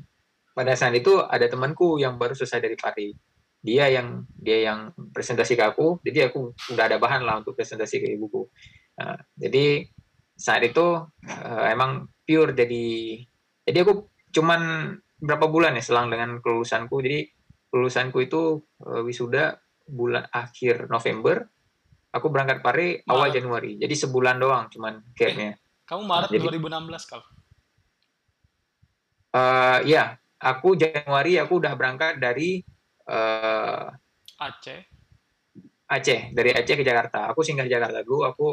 pada saat itu ada temanku yang baru selesai dari Pari dia yang dia yang presentasi ke aku jadi aku udah ada bahan lah untuk presentasi ke ibuku. Uh, jadi saat itu uh, emang pure jadi jadi aku cuman berapa bulan ya selang dengan kelulusanku. Jadi kelulusanku itu uh, wisuda bulan akhir November aku berangkat Pare awal Januari. Jadi sebulan doang cuman kayaknya kamu Maret nah, jadi, 2016 kalau uh, ya aku Januari aku udah berangkat dari uh, Aceh. Aceh, dari Aceh ke Jakarta. Aku singgah Jakarta dulu, aku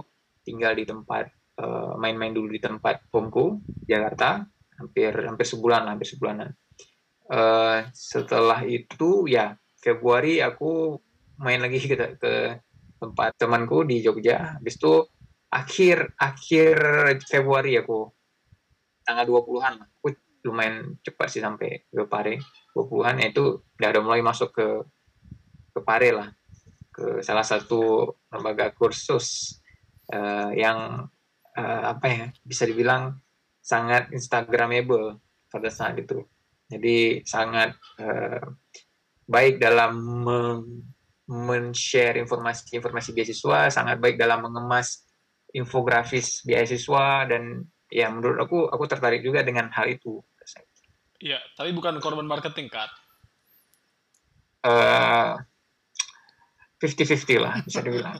tinggal di tempat uh, main-main dulu di tempat homeku Jakarta, hampir hampir sebulan, hampir sebulanan. Uh, setelah itu ya Februari aku main lagi ke, ke tempat temanku di Jogja. Habis itu akhir akhir Februari aku tanggal 20-an aku lumayan cepat sih sampai Pare 20-an ya itu udah ada mulai masuk ke ke Pare lah. Ke salah satu lembaga kursus uh, yang uh, apa ya bisa dibilang sangat instagramable pada saat itu. Jadi sangat uh, baik dalam men-share informasi-informasi beasiswa sangat baik dalam mengemas infografis beasiswa dan ya menurut aku aku tertarik juga dengan hal itu Iya, tapi bukan korban marketing kan? Uh, 50-50 lah bisa dibilang.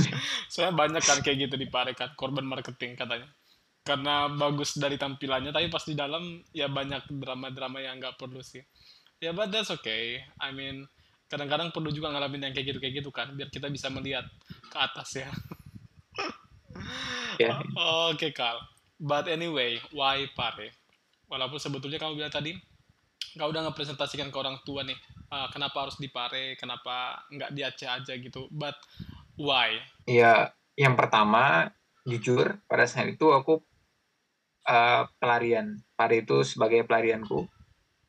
<laughs> Soalnya banyak kan kayak gitu di Pare kan, korban marketing katanya. Karena bagus dari tampilannya, tapi pas di dalam ya banyak drama-drama yang nggak perlu sih. Ya, but that's okay. I mean, kadang-kadang perlu juga ngalamin yang kayak gitu kayak gitu kan, biar kita bisa melihat ke atas ya. yeah. <laughs> Oke, okay, Kal. But anyway, why Pare? Walaupun sebetulnya kamu bilang tadi nggak udah ngepresentasikan ke orang tua nih uh, kenapa harus di Pare kenapa nggak di aja? gitu. But why? Iya yang pertama jujur pada saat itu aku uh, pelarian. Pare itu sebagai pelarianku.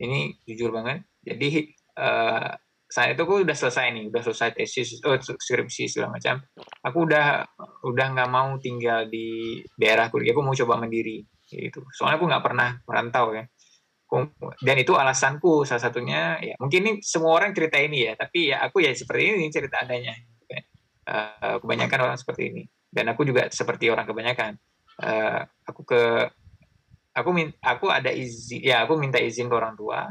Ini jujur banget. Jadi uh, saat itu aku udah selesai nih, udah selesai tesis, oh, skripsi segala macam. Aku udah udah nggak mau tinggal di daerah kuliah, aku mau coba mandiri gitu. Soalnya aku nggak pernah merantau ya. Dan itu alasanku salah satunya ya mungkin ini semua orang cerita ini ya, tapi ya aku ya seperti ini cerita adanya. Uh, kebanyakan orang seperti ini dan aku juga seperti orang kebanyakan. Uh, aku ke aku min, aku ada izin ya aku minta izin ke orang tua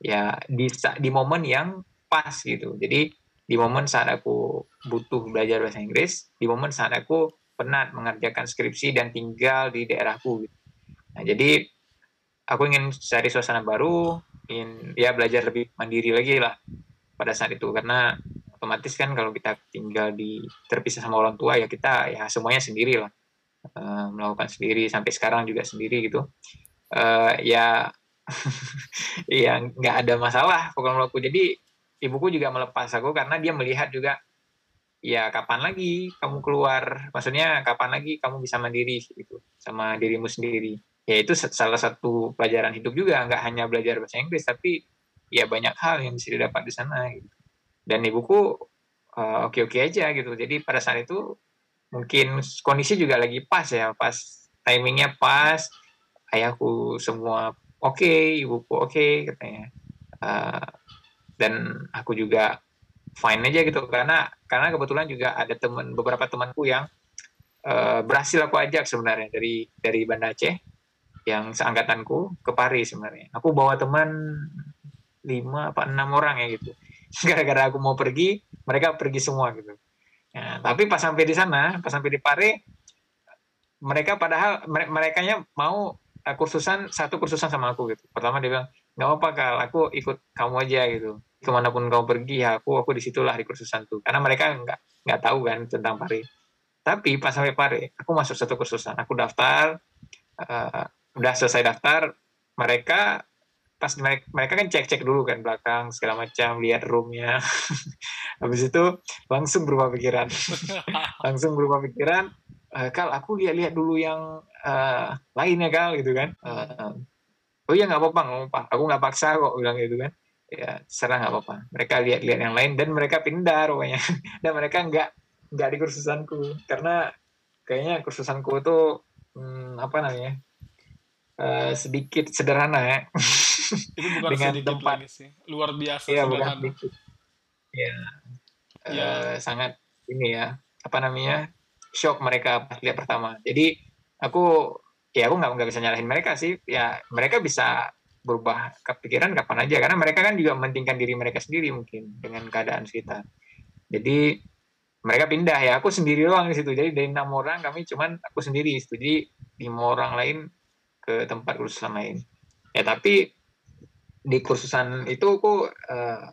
ya di di momen yang pas gitu. Jadi di momen saat aku butuh belajar bahasa Inggris, di momen saat aku penat mengerjakan skripsi dan tinggal di daerahku. Gitu. Nah, jadi aku ingin cari suasana baru, ingin ya belajar lebih mandiri lagi lah pada saat itu. Karena otomatis kan kalau kita tinggal di terpisah sama orang tua ya kita ya semuanya sendiri lah. Uh, melakukan sendiri sampai sekarang juga sendiri gitu. Uh, ya <laughs> ya nggak ada masalah pokoknya aku jadi ibuku juga melepas aku karena dia melihat juga ya kapan lagi kamu keluar? Maksudnya kapan lagi kamu bisa mandiri gitu sama dirimu sendiri ya itu salah satu pelajaran hidup juga. Nggak hanya belajar bahasa Inggris tapi ya banyak hal yang bisa didapat di sana gitu. dan ibuku uh, oke-oke aja gitu. Jadi pada saat itu mungkin kondisi juga lagi pas ya pas timingnya pas ayahku semua oke okay, ibuku oke okay, katanya. Uh, dan aku juga fine aja gitu. Karena karena kebetulan juga ada teman beberapa temanku yang uh, berhasil aku ajak sebenarnya dari dari Banda Aceh yang seangkatanku ke Paris sebenarnya. Aku bawa teman lima apa enam orang ya gitu. <laughs> Gara-gara aku mau pergi, mereka pergi semua gitu. Nah, tapi pas sampai di sana, pas sampai di Paris, mereka padahal mereka nya mau uh, kursusan satu kursusan sama aku gitu. Pertama dia bilang nggak apa-apa kal, aku ikut kamu aja gitu. Ke mana pun kamu pergi ya aku aku di situlah di kursusan tuh. Karena mereka nggak nggak tahu kan tentang Paris. Tapi pas sampai Paris, aku masuk satu kursusan, aku daftar, uh, udah selesai daftar mereka pas mereka, mereka kan cek-cek dulu kan belakang segala macam lihat roomnya. <laughs> Habis itu langsung berubah pikiran. <laughs> Langsung berubah pikiran e, kal aku lihat-lihat dulu yang uh, lainnya kal gitu kan. Uh, oh iya nggak apa-apa nggak apa-apa. Aku nggak paksa kok bilang gitu kan. Ya serah nggak apa-apa. Mereka lihat-lihat yang lain dan mereka pindah rupanya. <laughs> Dan mereka nggak nggak di kursusanku. Karena kayaknya kursusanku itu hmm, apa namanya uh, sedikit sederhana ya. <laughs> Itu bukan dengan sedikit tempat lagi sih. Luar biasa ya, sederhana. Bukan sedikit. Ya. ya. Uh, sangat ini ya, apa namanya? shock mereka pas lihat pertama. Jadi aku ya aku nggak nggak bisa nyalahin mereka sih. Ya mereka bisa berubah kepikiran kapan aja karena mereka kan juga mementingkan diri mereka sendiri mungkin dengan keadaan sekitar. Jadi mereka pindah ya aku sendiri doang di situ jadi dari enam orang kami cuman aku sendiri jadi lima orang lain ke tempat kursusan lain ya tapi di kursusan itu aku uh,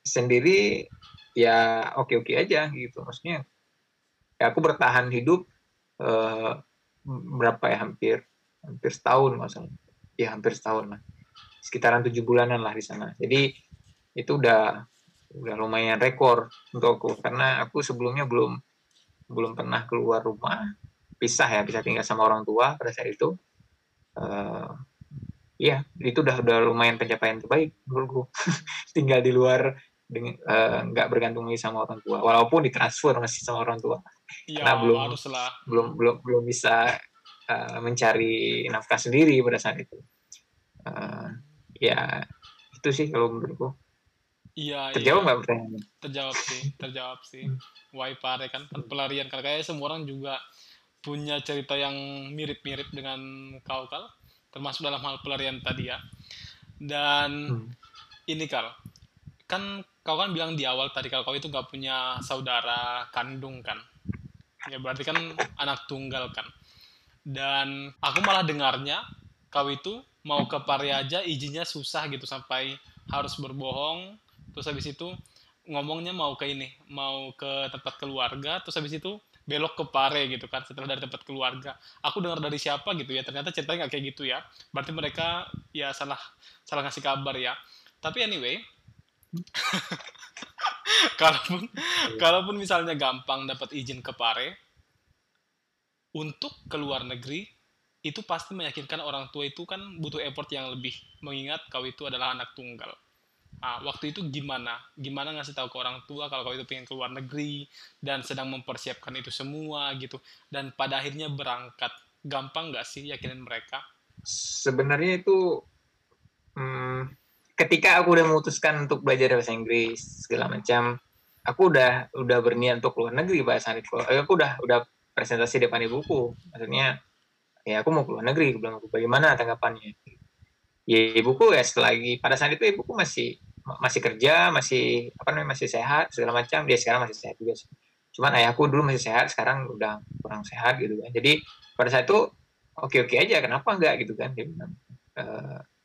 sendiri ya oke oke aja gitu. Maksudnya ya aku bertahan hidup uh, berapa ya hampir hampir setahun masalah ya hampir setahun lah. Sekitaran tujuh bulanan lah di sana. Jadi itu udah udah lumayan rekor untuk aku. Karena aku sebelumnya belum belum pernah keluar rumah. Pisah ya bisa tinggal sama orang tua pada saat itu uh, ya itu udah udah lumayan pencapaian terbaik menurutku <laughs> tinggal di luar uh, nggak bergantung lagi sama orang tua walaupun ditransfer masih sama orang tua ya, karena belum haruslah. belum belum belum bisa uh, mencari nafkah sendiri pada saat itu uh, ya itu sih kalau menurutku Iya, terjawab iya. nggak iya. pertanyaannya? Terjawab sih, terjawab sih. Why pare kan, kan pelarian kalau kayak semua orang juga punya cerita yang mirip-mirip dengan kau kal termasuk dalam hal pelarian tadi ya. Dan hmm. ini kal kan kau kan bilang di awal tadi kalau kau itu gak punya saudara kandung kan? Ya berarti kan <laughs> anak tunggal kan? Dan aku malah dengarnya kau itu mau ke Pari aja izinnya susah gitu sampai harus berbohong. Terus habis itu ngomongnya mau ke ini mau ke tempat keluarga. Terus habis itu belok ke Pare gitu kan setelah dari tempat keluarga. Aku dengar dari siapa gitu ya ternyata ceritanya nggak kayak gitu ya. Berarti mereka ya salah salah ngasih kabar ya. Tapi anyway <laughs> kalaupun kalaupun misalnya gampang dapat izin ke Pare untuk keluar negeri itu pasti meyakinkan orang tua itu kan butuh effort yang lebih. Mengingat kau itu adalah anak tunggal Nah, waktu itu gimana? Gimana ngasih tahu ke orang tua kalau kau itu pengen keluar negeri dan sedang mempersiapkan itu semua gitu. Dan pada akhirnya berangkat. Gampang nggak sih yakinin mereka? Sebenarnya itu hmm, ketika aku udah memutuskan untuk belajar bahasa Inggris segala macam, aku udah udah berniat untuk keluar negeri bahasa itu. Aku udah udah presentasi depan ibuku. Maksudnya ya aku mau keluar negeri. Aku bilang bagaimana tanggapannya? Ya ibuku ya setelah lagi pada saat itu ibuku masih masih kerja masih apa namanya masih sehat segala macam. Dia sekarang masih sehat juga sih. Cuman ayahku dulu masih sehat sekarang udah kurang sehat gitu kan. Jadi pada saat itu oke oke aja kenapa enggak gitu kan? Dia bilang e,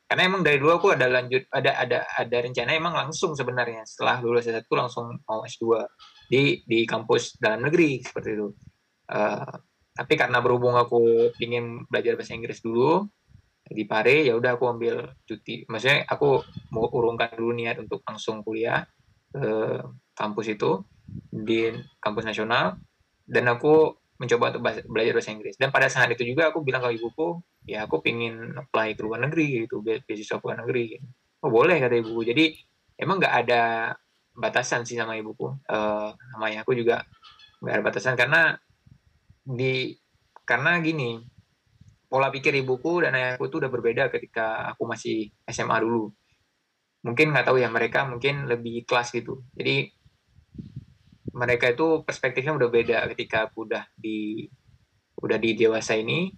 karena emang dari dulu aku ada lanjut ada ada ada rencana emang langsung sebenarnya. Setelah lulus S1 langsung mau S2 di di kampus dalam negeri seperti itu. Uh, tapi karena berhubung aku ingin belajar bahasa Inggris dulu di Pare ya udah aku ambil cuti. Maksudnya aku mau urungkan dulu niat untuk langsung kuliah ke kampus itu di kampus nasional. Dan aku mencoba untuk belajar bahasa Inggris. Dan pada saat itu juga aku bilang ke ibuku ya aku pingin apply ke luar negeri gitu beasiswa ke luar negeri. Oh boleh kata ibuku. Jadi emang nggak ada batasan sih sama ibuku. Uh, sama aku juga nggak ada batasan. Karena di karena gini pola pikir ibuku dan ayahku itu udah berbeda ketika aku masih SMA dulu. Mungkin nggak tahu ya mereka mungkin lebih kelas gitu. Jadi mereka itu perspektifnya udah beda ketika aku udah di udah di dewasa ini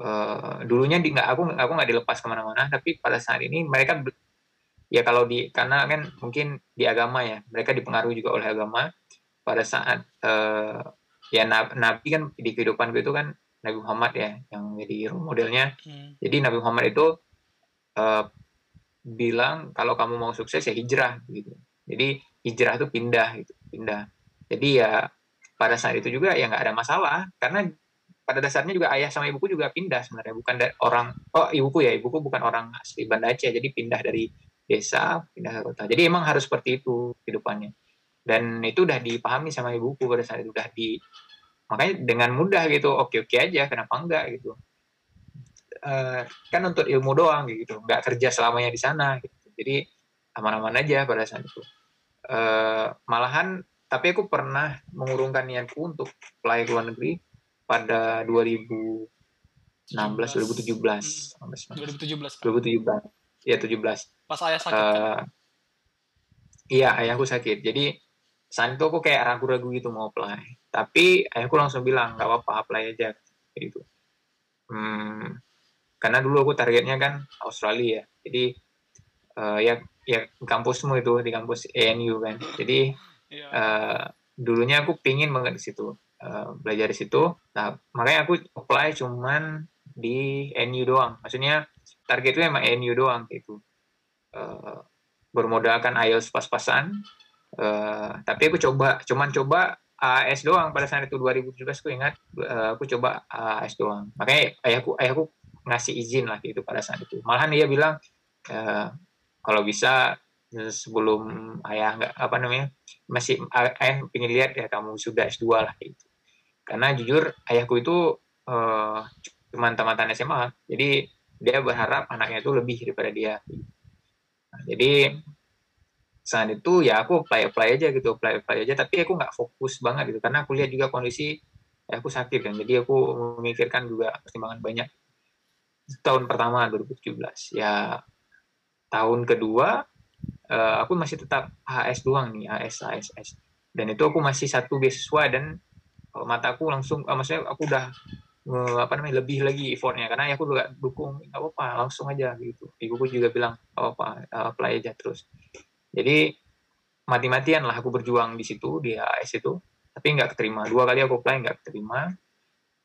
uh, dulunya di nggak aku aku nggak dilepas ke mana-mana tapi pada saat ini mereka ya kalau di karena kan mungkin di agama ya mereka dipengaruhi juga oleh agama pada saat uh, ya nabi kan di kehidupan itu kan Nabi Muhammad ya yang jadi role modelnya. Hmm. jadi Nabi Muhammad itu uh, bilang kalau kamu mau sukses ya hijrah gitu. Jadi hijrah itu pindah gitu pindah. Jadi ya pada saat itu juga ya nggak ada masalah karena pada dasarnya juga ayah sama ibuku juga pindah sebenarnya bukan dari orang oh ibuku ya ibuku bukan orang asli Banda Aceh jadi pindah dari desa pindah ke kota. Jadi emang harus seperti itu kehidupannya. Dan itu udah dipahami sama ibuku pada saat itu udah di makanya dengan mudah gitu oke oke aja kenapa enggak gitu. Uh, kan untuk ilmu doang gitu. Nggak kerja selamanya di sana gitu. Jadi aman-aman aja pada saat itu. Uh, malahan tapi aku pernah mengurungkan niatku untuk apply ke luar negeri pada 2016 2017 2017 2017 ya 17 pas ayah sakit uh, kan? iya ayahku sakit. Jadi saat itu aku kayak ragu-ragu gitu mau apply tapi ayahku langsung bilang nggak apa-apa apply aja gitu hmm, karena dulu aku targetnya kan Australia jadi uh, ya ya kampusmu itu di kampus ANU kan jadi yeah. Iya. uh, dulunya aku pingin banget di situ uh, belajar di situ. Nah, makanya aku apply cuman di NU doang. Maksudnya target itu emang NU doang gitu. Uh, bermodalkan IELTS pas-pasan. Uh, tapi aku coba, cuman coba AS doang pada saat itu 2017 aku ingat uh, aku coba AS doang. Makanya ayahku ayahku ngasih izin lah gitu pada saat itu. Malahan dia bilang uh, kalau bisa sebelum ayah nggak apa namanya masih ayah ingin lihat ya kamu sudah S2 lah gitu karena jujur ayahku itu uh, cuma tamatan SMA jadi dia berharap anaknya itu lebih daripada dia nah, jadi saat itu ya aku apply apply aja gitu apply apply aja. Tapi aku nggak fokus banget gitu karena aku lihat juga kondisi ya aku sakit kan. Jadi aku memikirkan juga pertimbangan banyak. Tahun pertama 2017 ya tahun kedua uh, aku masih tetap HS doang nih HS HSS dan itu aku masih satu beasiswa dan uh, mataku langsung uh, maksudnya aku udah apa namanya lebih lagi effortnya. Karena aku juga dukung nggak apa-apa langsung aja gitu. Ibuku juga bilang apa apa uh, apply aja terus jadi mati-matian lah aku berjuang di situ di HS itu. Tapi nggak keterima. Dua kali aku apply nggak keterima.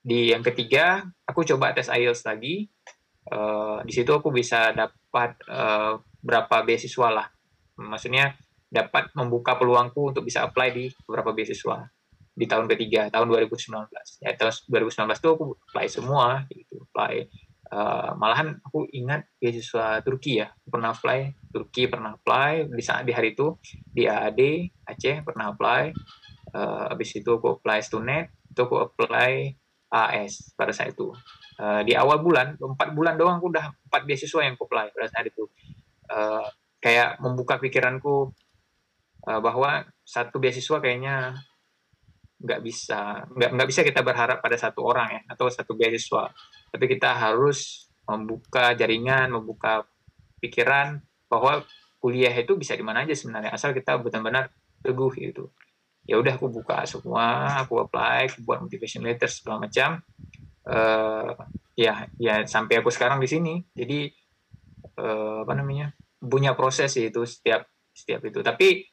Di yang ketiga aku coba tes IELTS lagi. Uh, di situ aku bisa dapat uh, berapa beasiswa lah. Maksudnya dapat membuka peluangku untuk bisa apply di beberapa beasiswa. Di tahun ketiga tahun 2019 ya tahun 2019 itu aku apply semua gitu. Apply uh, malahan aku ingat beasiswa Turki ya. Pernah apply Turki pernah apply. Di saat di hari itu di AAD Aceh pernah apply. Uh, habis itu aku apply Stunet itu aku apply AS pada saat itu. Uh, di awal bulan empat bulan doang aku udah empat beasiswa yang aku apply pada saat itu. Uh, kayak membuka pikiranku uh, bahwa satu beasiswa kayaknya nggak bisa nggak nggak bisa kita berharap pada satu orang ya atau satu beasiswa tapi kita harus membuka jaringan membuka pikiran bahwa kuliah itu bisa di mana aja sebenarnya asal kita benar-benar teguh gitu. Ya udah aku buka semua aku apply aku buat motivation letter segala macam. Uh, ya ya sampai aku sekarang di sini. Jadi uh, apa namanya punya proses itu setiap setiap itu. Tapi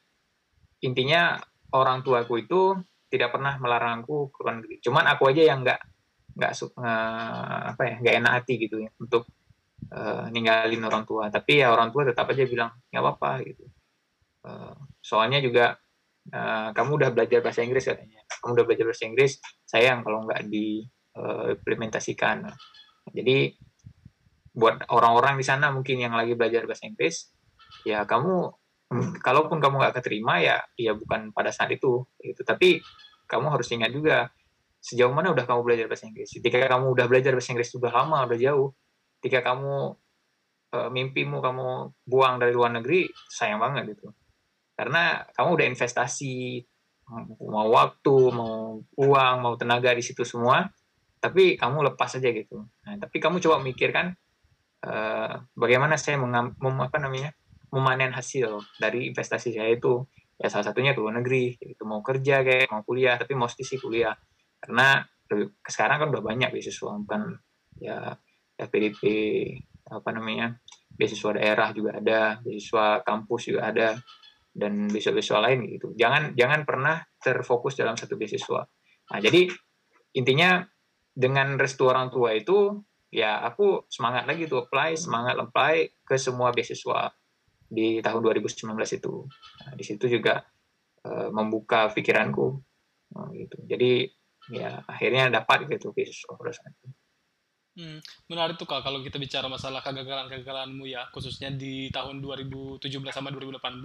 intinya orang tuaku itu tidak pernah melarangku ke luar negeri. Cuman aku aja yang nggak nggak uh, apa ya nggak enak hati gitu ya untuk uh, ninggalin orang tua. Tapi ya orang tua tetap aja bilang nggak apa-apa gitu. Uh, soalnya juga uh, kamu udah belajar bahasa Inggris katanya. Kamu udah belajar bahasa Inggris sayang kalau nggak diimplementasikan uh, jadi buat orang-orang di sana mungkin yang lagi belajar bahasa Inggris ya kamu kalaupun kamu nggak keterima ya ya bukan pada saat itu gitu. Tapi kamu harus ingat juga sejauh mana udah kamu belajar bahasa Inggris? Ketika kamu udah belajar bahasa Inggris sudah lama udah jauh ketika kamu e, mimpimu kamu buang dari luar negeri sayang banget gitu. Karena kamu udah investasi mau waktu mau uang mau tenaga di situ semua tapi kamu lepas aja gitu. Nah, tapi kamu coba mikirkan uh, bagaimana saya mem, apa namanya memanen hasil dari investasi saya itu. Ya salah satunya ke luar negeri itu mau kerja kayak mau kuliah tapi mesti sih kuliah karena sekarang kan udah banyak beasiswa bukan ya FPDP apa namanya beasiswa daerah juga ada beasiswa kampus juga ada dan beasiswa-beasiswa lain gitu. Jangan jangan pernah terfokus dalam satu beasiswa. Nah jadi intinya dengan restu orang tua itu ya aku semangat lagi tuh apply semangat apply ke semua beasiswa di tahun 2019 itu. Nah, di situ juga uh, membuka pikiranku. Uh, gitu. Jadi ya akhirnya dapat gitu saat itu Hmm, menarik tuh kak kalau kita bicara masalah kegagalan-kegagalanmu ya khususnya di tahun 2017 sama 2018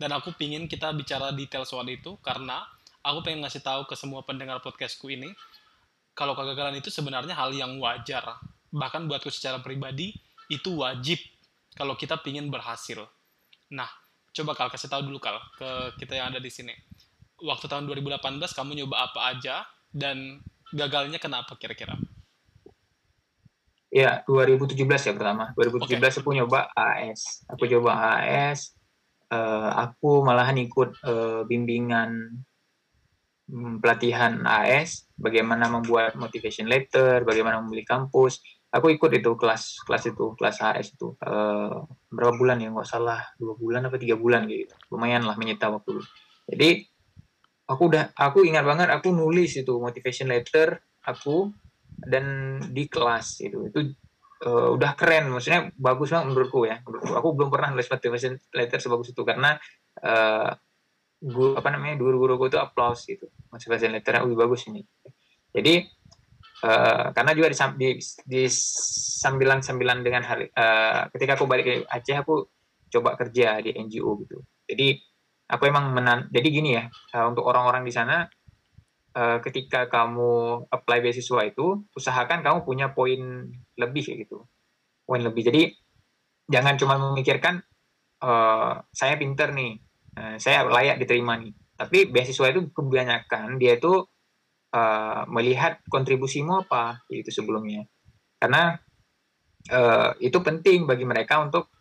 dan aku pingin kita bicara detail soal itu karena aku pengen ngasih tahu ke semua pendengar podcastku ini kalau kegagalan itu sebenarnya hal yang wajar. Bahkan buatku secara pribadi itu wajib kalau kita pingin berhasil. Nah coba kal kasih tahu dulu kal ke kita yang ada di sini. Waktu tahun 2018 kamu nyoba apa aja dan gagalnya kenapa kira-kira Ya, 2017 ya pertama. 2017 okay. aku nyoba AS. Aku coba AS. Uh, eh, aku malahan ikut uh, bimbingan um, pelatihan AS, bagaimana membuat motivation letter, bagaimana memilih kampus. Aku ikut itu kelas kelas itu kelas AS itu uh, berapa bulan ya nggak salah dua bulan apa tiga bulan gitu. Lumayan lah menyita waktu. Jadi aku udah aku ingat banget aku nulis itu motivation letter aku dan di kelas itu itu uh, udah keren maksudnya bagus banget menurutku ya menurutku. Aku belum pernah nulis motivation letter sebagus itu karena uh, guru apa namanya guru-guruku itu applause gitu. Motivation letter lebih bagus ini. Jadi uh, karena juga di, di, di sambilan sambilan dengan hari uh, ketika aku balik ke Aceh aku coba kerja di NGO gitu. Jadi aku emang menan jadi gini ya uh, untuk orang-orang di sana uh, ketika kamu apply beasiswa itu usahakan kamu punya poin lebih gitu. Poin lebih. Jadi jangan cuma memikirkan uh, saya pinter nih saya layak diterima nih. Tapi beasiswa itu kebanyakan dia itu melihat kontribusimu apa itu sebelumnya. Karena itu penting bagi mereka untuk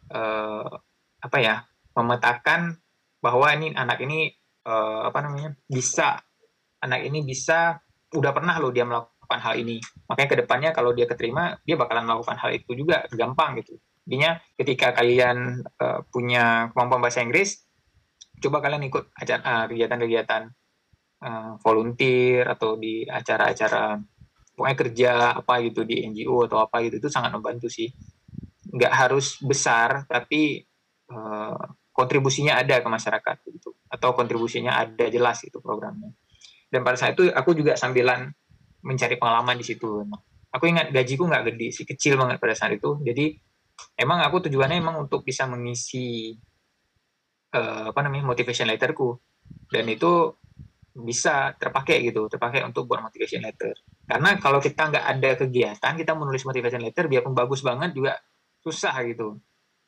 apa ya memetakan bahwa ini anak ini uh, apa namanya bisa anak ini bisa udah pernah loh dia melakukan hal ini. Makanya ke depannya kalau dia keterima dia bakalan melakukan hal itu juga gampang gitu. Intinya ketika kalian uh, punya kemampuan bahasa Inggris coba kalian ikut acara uh, kegiatan-kegiatan uh, volunteer atau di acara-acara pokoknya kerja apa gitu di NGO atau apa gitu itu sangat membantu sih. Nggak harus besar tapi uh, kontribusinya ada ke masyarakat gitu. Atau kontribusinya ada jelas itu programnya. Dan pada saat itu aku juga sambilan mencari pengalaman di situ aku ingat gajiku nggak gede sih kecil banget pada saat itu. Jadi emang aku tujuannya emang untuk bisa mengisi uh, apa namanya motivation letterku. Dan itu bisa terpakai gitu terpakai untuk buat motivation letter. Karena kalau kita nggak ada kegiatan kita menulis motivation letter biarpun bagus banget juga susah gitu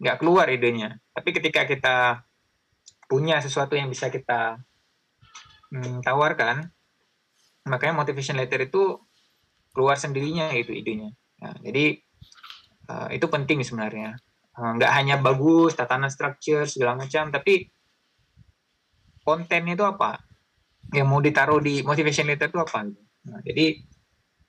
nggak keluar idenya. Tapi ketika kita punya sesuatu yang bisa kita hmm, tawarkan makanya motivation letter itu keluar sendirinya itu idenya. Nah, jadi uh, itu penting sebenarnya. Uh, nggak hanya bagus tatanan structure segala macam tapi kontennya itu apa? Yang mau ditaruh di motivation letter itu apa? Nah, jadi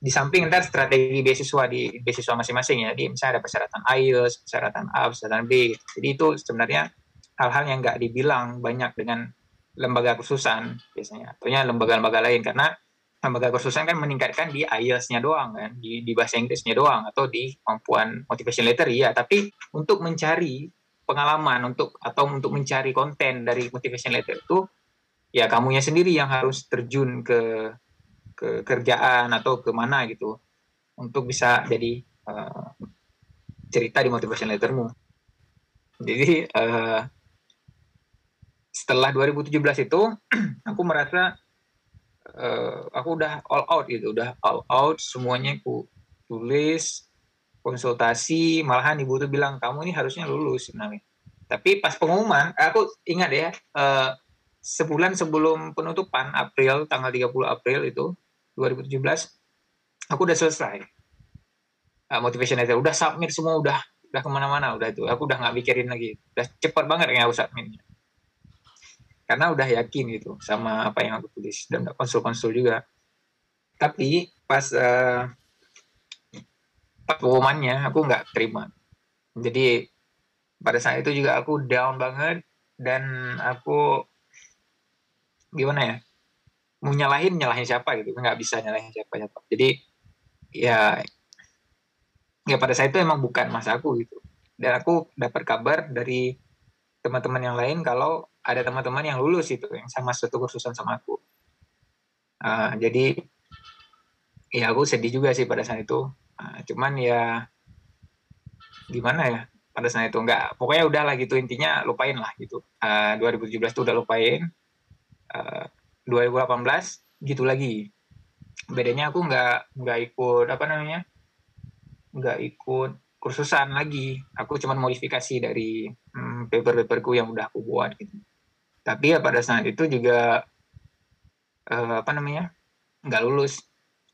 di samping ntar strategi beasiswa di beasiswa masing-masing ya. Di misalnya ada persyaratan IELTS persyaratan A persyaratan B. Jadi itu sebenarnya hal-hal yang nggak dibilang banyak dengan lembaga kursusan biasanya, atau lembaga-lembaga lain. Karena lembaga kursusan kan meningkatkan di IELTS-nya doang kan, di, di bahasa Inggrisnya doang atau di kemampuan motivation letter ya, tapi untuk mencari pengalaman untuk atau untuk mencari konten dari motivation letter itu ya kamunya sendiri yang harus terjun ke ke kerjaan atau ke mana gitu untuk bisa jadi uh, cerita di motivation lettermu. Jadi uh, setelah 2017 itu <clears throat> aku merasa uh, aku udah all out gitu, udah all out semuanya aku tulis, konsultasi, malahan ibu tuh bilang kamu ini harusnya lulus. Tapi pas pengumuman, aku ingat ya, sebulan sebelum penutupan April tanggal 30 April itu 2017, aku udah selesai. Uh, motivation letter, udah submit semua, udah udah ke mana-mana, udah itu, aku udah nggak mikirin lagi, udah cepet banget ya aku submitnya karena udah yakin gitu sama apa yang aku tulis dan konsul-konsul juga. Tapi pas uh, pas pengumumannya aku nggak terima. Jadi pada saat itu juga aku down banget dan aku gimana ya mau nyalahin nyalahin siapa gitu. Nggak bisa nyalahin siapa siapa jadi ya ya pada saat itu emang bukan masa aku gitu. Dan aku dapat kabar dari teman-teman yang lain kalau ada teman-teman yang lulus itu yang sama satu kursusan sama aku. Uh, jadi ya aku sedih juga sih pada saat itu. Uh, cuman ya gimana ya pada saat itu nggak pokoknya udah lah gitu intinya lupain lah gitu. Uh, 2017 tuh udah lupain 2018 gitu lagi. Bedanya aku nggak nggak ikut apa namanya nggak ikut kursusan lagi. Aku cuma modifikasi dari hmm, paper-paperku yang udah aku buat gitu. Tapi ya pada saat itu juga uh, apa namanya nggak lulus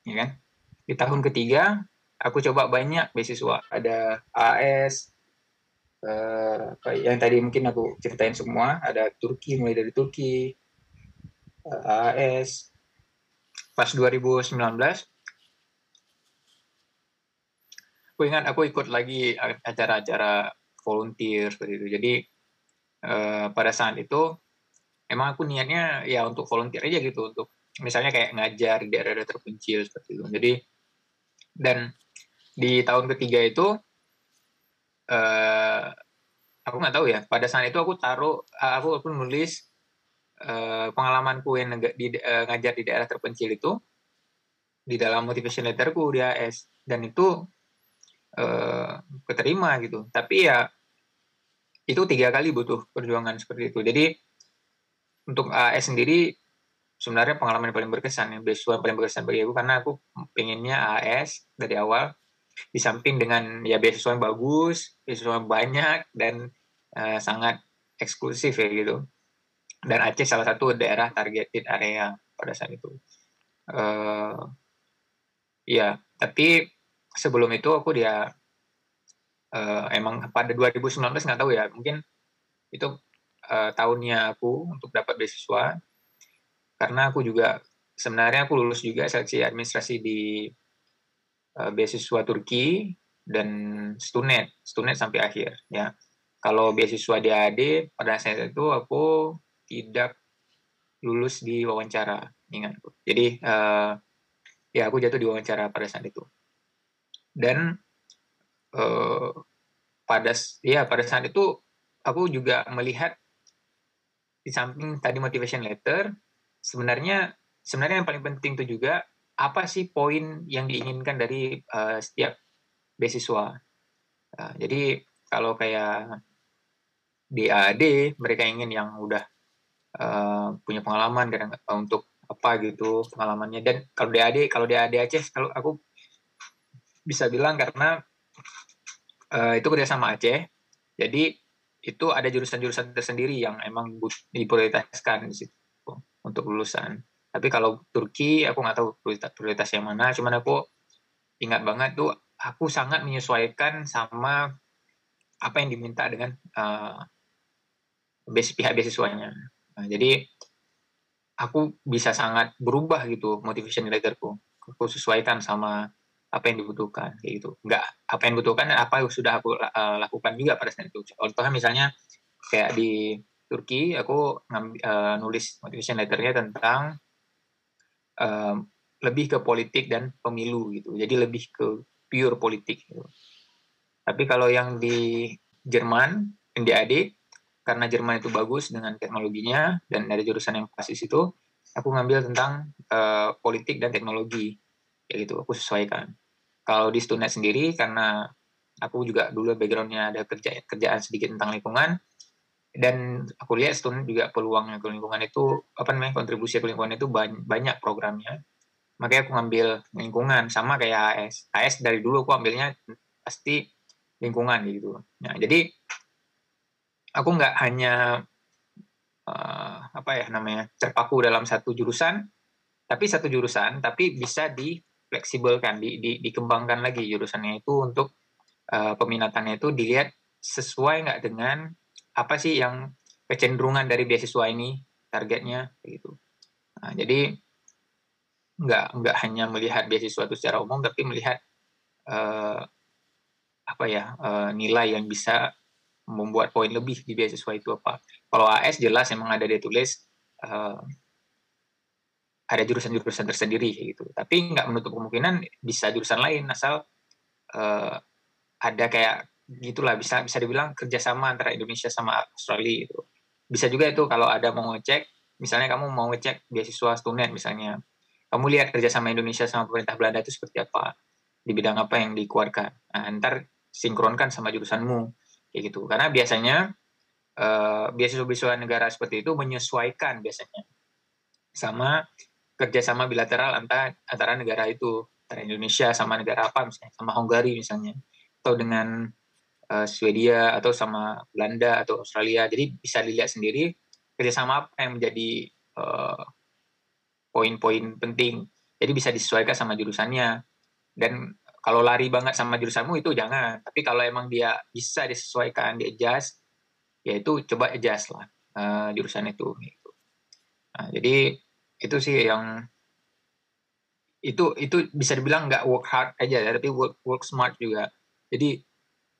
ya kan? Di tahun ketiga aku coba banyak beasiswa. Ada AS uh, yang tadi mungkin aku ceritain semua. Ada Turki mulai dari Turki uh, eh, AS pas 2019 aku ingat aku ikut lagi acara-acara volunteer seperti itu. Jadi uh, pada saat itu emang aku niatnya ya untuk volunteer aja gitu untuk misalnya kayak ngajar di daerah-daerah terpencil seperti itu. Jadi dan di tahun ketiga itu uh, aku nggak tahu ya. Pada saat itu aku taruh aku aku nulis uh, pengalamanku yang di, uh, ngajar di daerah terpencil itu di dalam motivation letterku di AS dan itu uh, keterima gitu. Tapi ya itu tiga kali butuh perjuangan seperti itu. Jadi untuk AS sendiri sebenarnya pengalaman yang paling berkesan ya beasiswa paling berkesan bagi aku. Karena aku pengennya AS dari awal di samping dengan ya beasiswa yang bagus, beasiswa yang banyak dan uh, sangat eksklusif ya gitu. Dan Aceh salah satu daerah targeted area pada saat itu. Uh, ya, tapi sebelum itu aku dia uh, emang pada 2019 nggak tahu ya, mungkin itu uh, tahunnya aku untuk dapat beasiswa karena aku juga sebenarnya aku lulus juga seleksi administrasi di uh, beasiswa Turki dan Stunet, Stunet sampai akhir ya. Kalau beasiswa di AD pada saat itu aku tidak lulus di wawancara, ingatku. Jadi uh, ya aku jatuh di wawancara pada saat itu. Dan uh, pada ya pada saat itu aku juga melihat di samping tadi motivation letter sebenarnya sebenarnya yang paling penting itu juga apa sih poin yang diinginkan dari uh, setiap beasiswa. Uh, jadi kalau kayak di AAD mereka ingin yang udah uh, punya pengalaman kadang untuk apa gitu pengalamannya. Dan kalau di AD kalau di AD Aceh kalau aku bisa bilang karena uh, itu kerja sama Aceh. Jadi itu ada jurusan-jurusan tersendiri yang emang diprioritaskan di situ untuk lulusan. Tapi kalau Turki aku nggak tahu prioritas, prioritas yang mana. Cuman aku ingat banget tuh aku sangat menyesuaikan sama apa yang diminta dengan uh, pihak beasiswanya nah, jadi aku bisa sangat berubah gitu motivation letterku aku sesuaikan sama apa yang dibutuhkan kayak gitu nggak apa yang dibutuhkan apa yang sudah aku uh, lakukan juga pada saat itu contohnya misalnya kayak di Turki aku ngambil, uh, nulis motivation letternya tentang um, lebih ke politik dan pemilu gitu. Jadi lebih ke pure politik. Gitu. Tapi kalau yang di Jerman, yang di AD, karena Jerman itu bagus dengan teknologinya dan dari jurusan yang pas itu, aku ngambil tentang uh, politik dan teknologi, ya gitu. Aku sesuaikan. Kalau di Stunet sendiri, karena aku juga dulu backgroundnya ada kerja kerjaan sedikit tentang lingkungan, dan aku lihat student juga peluangnya ke lingkungan itu apa namanya kontribusi ke lingkungan itu banyak programnya makanya aku ngambil lingkungan sama kayak AS AS dari dulu aku ambilnya pasti lingkungan gitu nah jadi aku nggak hanya uh, apa ya namanya terpaku dalam satu jurusan tapi satu jurusan tapi bisa di fleksibelkan di, di, dikembangkan lagi jurusannya itu untuk uh, peminatannya itu dilihat sesuai nggak dengan apa sih yang kecenderungan dari beasiswa ini targetnya gitu. Nah, jadi nggak nggak hanya melihat beasiswa itu secara umum tapi melihat uh, apa ya uh, nilai yang bisa membuat poin lebih di beasiswa itu apa. Kalau AS jelas emang ada dia tulis uh, ada jurusan-jurusan tersendiri gitu. Tapi nggak menutup kemungkinan bisa jurusan lain asal uh, ada kayak gitulah bisa bisa dibilang kerjasama antara Indonesia sama Australia itu bisa juga itu kalau ada mau ngecek misalnya kamu mau ngecek beasiswa student misalnya kamu lihat kerjasama Indonesia sama pemerintah Belanda itu seperti apa di bidang apa yang dikeluarkan. Nah, ntar sinkronkan sama jurusanmu kayak gitu karena biasanya uh, beasiswa-beasiswa negara seperti itu menyesuaikan biasanya sama kerjasama bilateral antara antara negara itu antara Indonesia sama negara apa misalnya sama Hungary misalnya atau dengan uh, Swedia atau sama Belanda atau Australia. Jadi bisa dilihat sendiri kerjasama apa yang menjadi uh, poin-poin penting. Jadi bisa disesuaikan sama jurusannya. Dan kalau lari banget sama jurusanmu itu jangan. Tapi kalau emang dia bisa disesuaikan, di adjust, ya itu coba adjust lah uh, jurusan itu. Gitu. Nah, jadi itu sih yang itu itu bisa dibilang nggak work hard aja, tapi work work smart juga. Jadi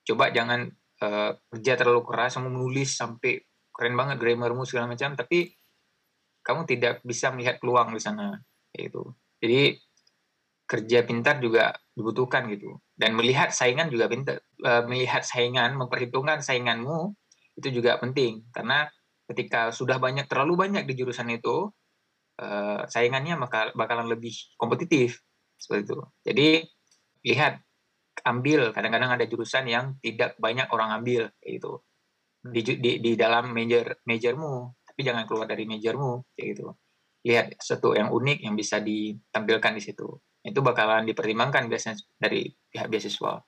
coba jangan uh, kerja terlalu keras kamu menulis sampai keren banget grammarmu segala macam tapi kamu tidak bisa melihat peluang di sana itu jadi kerja pintar juga dibutuhkan gitu. Dan melihat saingan juga pintar uh, melihat saingan memperhitungkan sainganmu itu juga penting. Karena ketika sudah banyak terlalu banyak di jurusan itu uh, saingannya bakal bakalan lebih kompetitif. Seperti itu. Jadi lihat ambil. Kadang-kadang ada jurusan yang tidak banyak orang ambil gitu. Di, di, di dalam major majormu. Tapi jangan keluar dari majormu gitu. Lihat sesuatu yang unik yang bisa ditampilkan di situ itu bakalan dipertimbangkan biasanya dari pihak beasiswa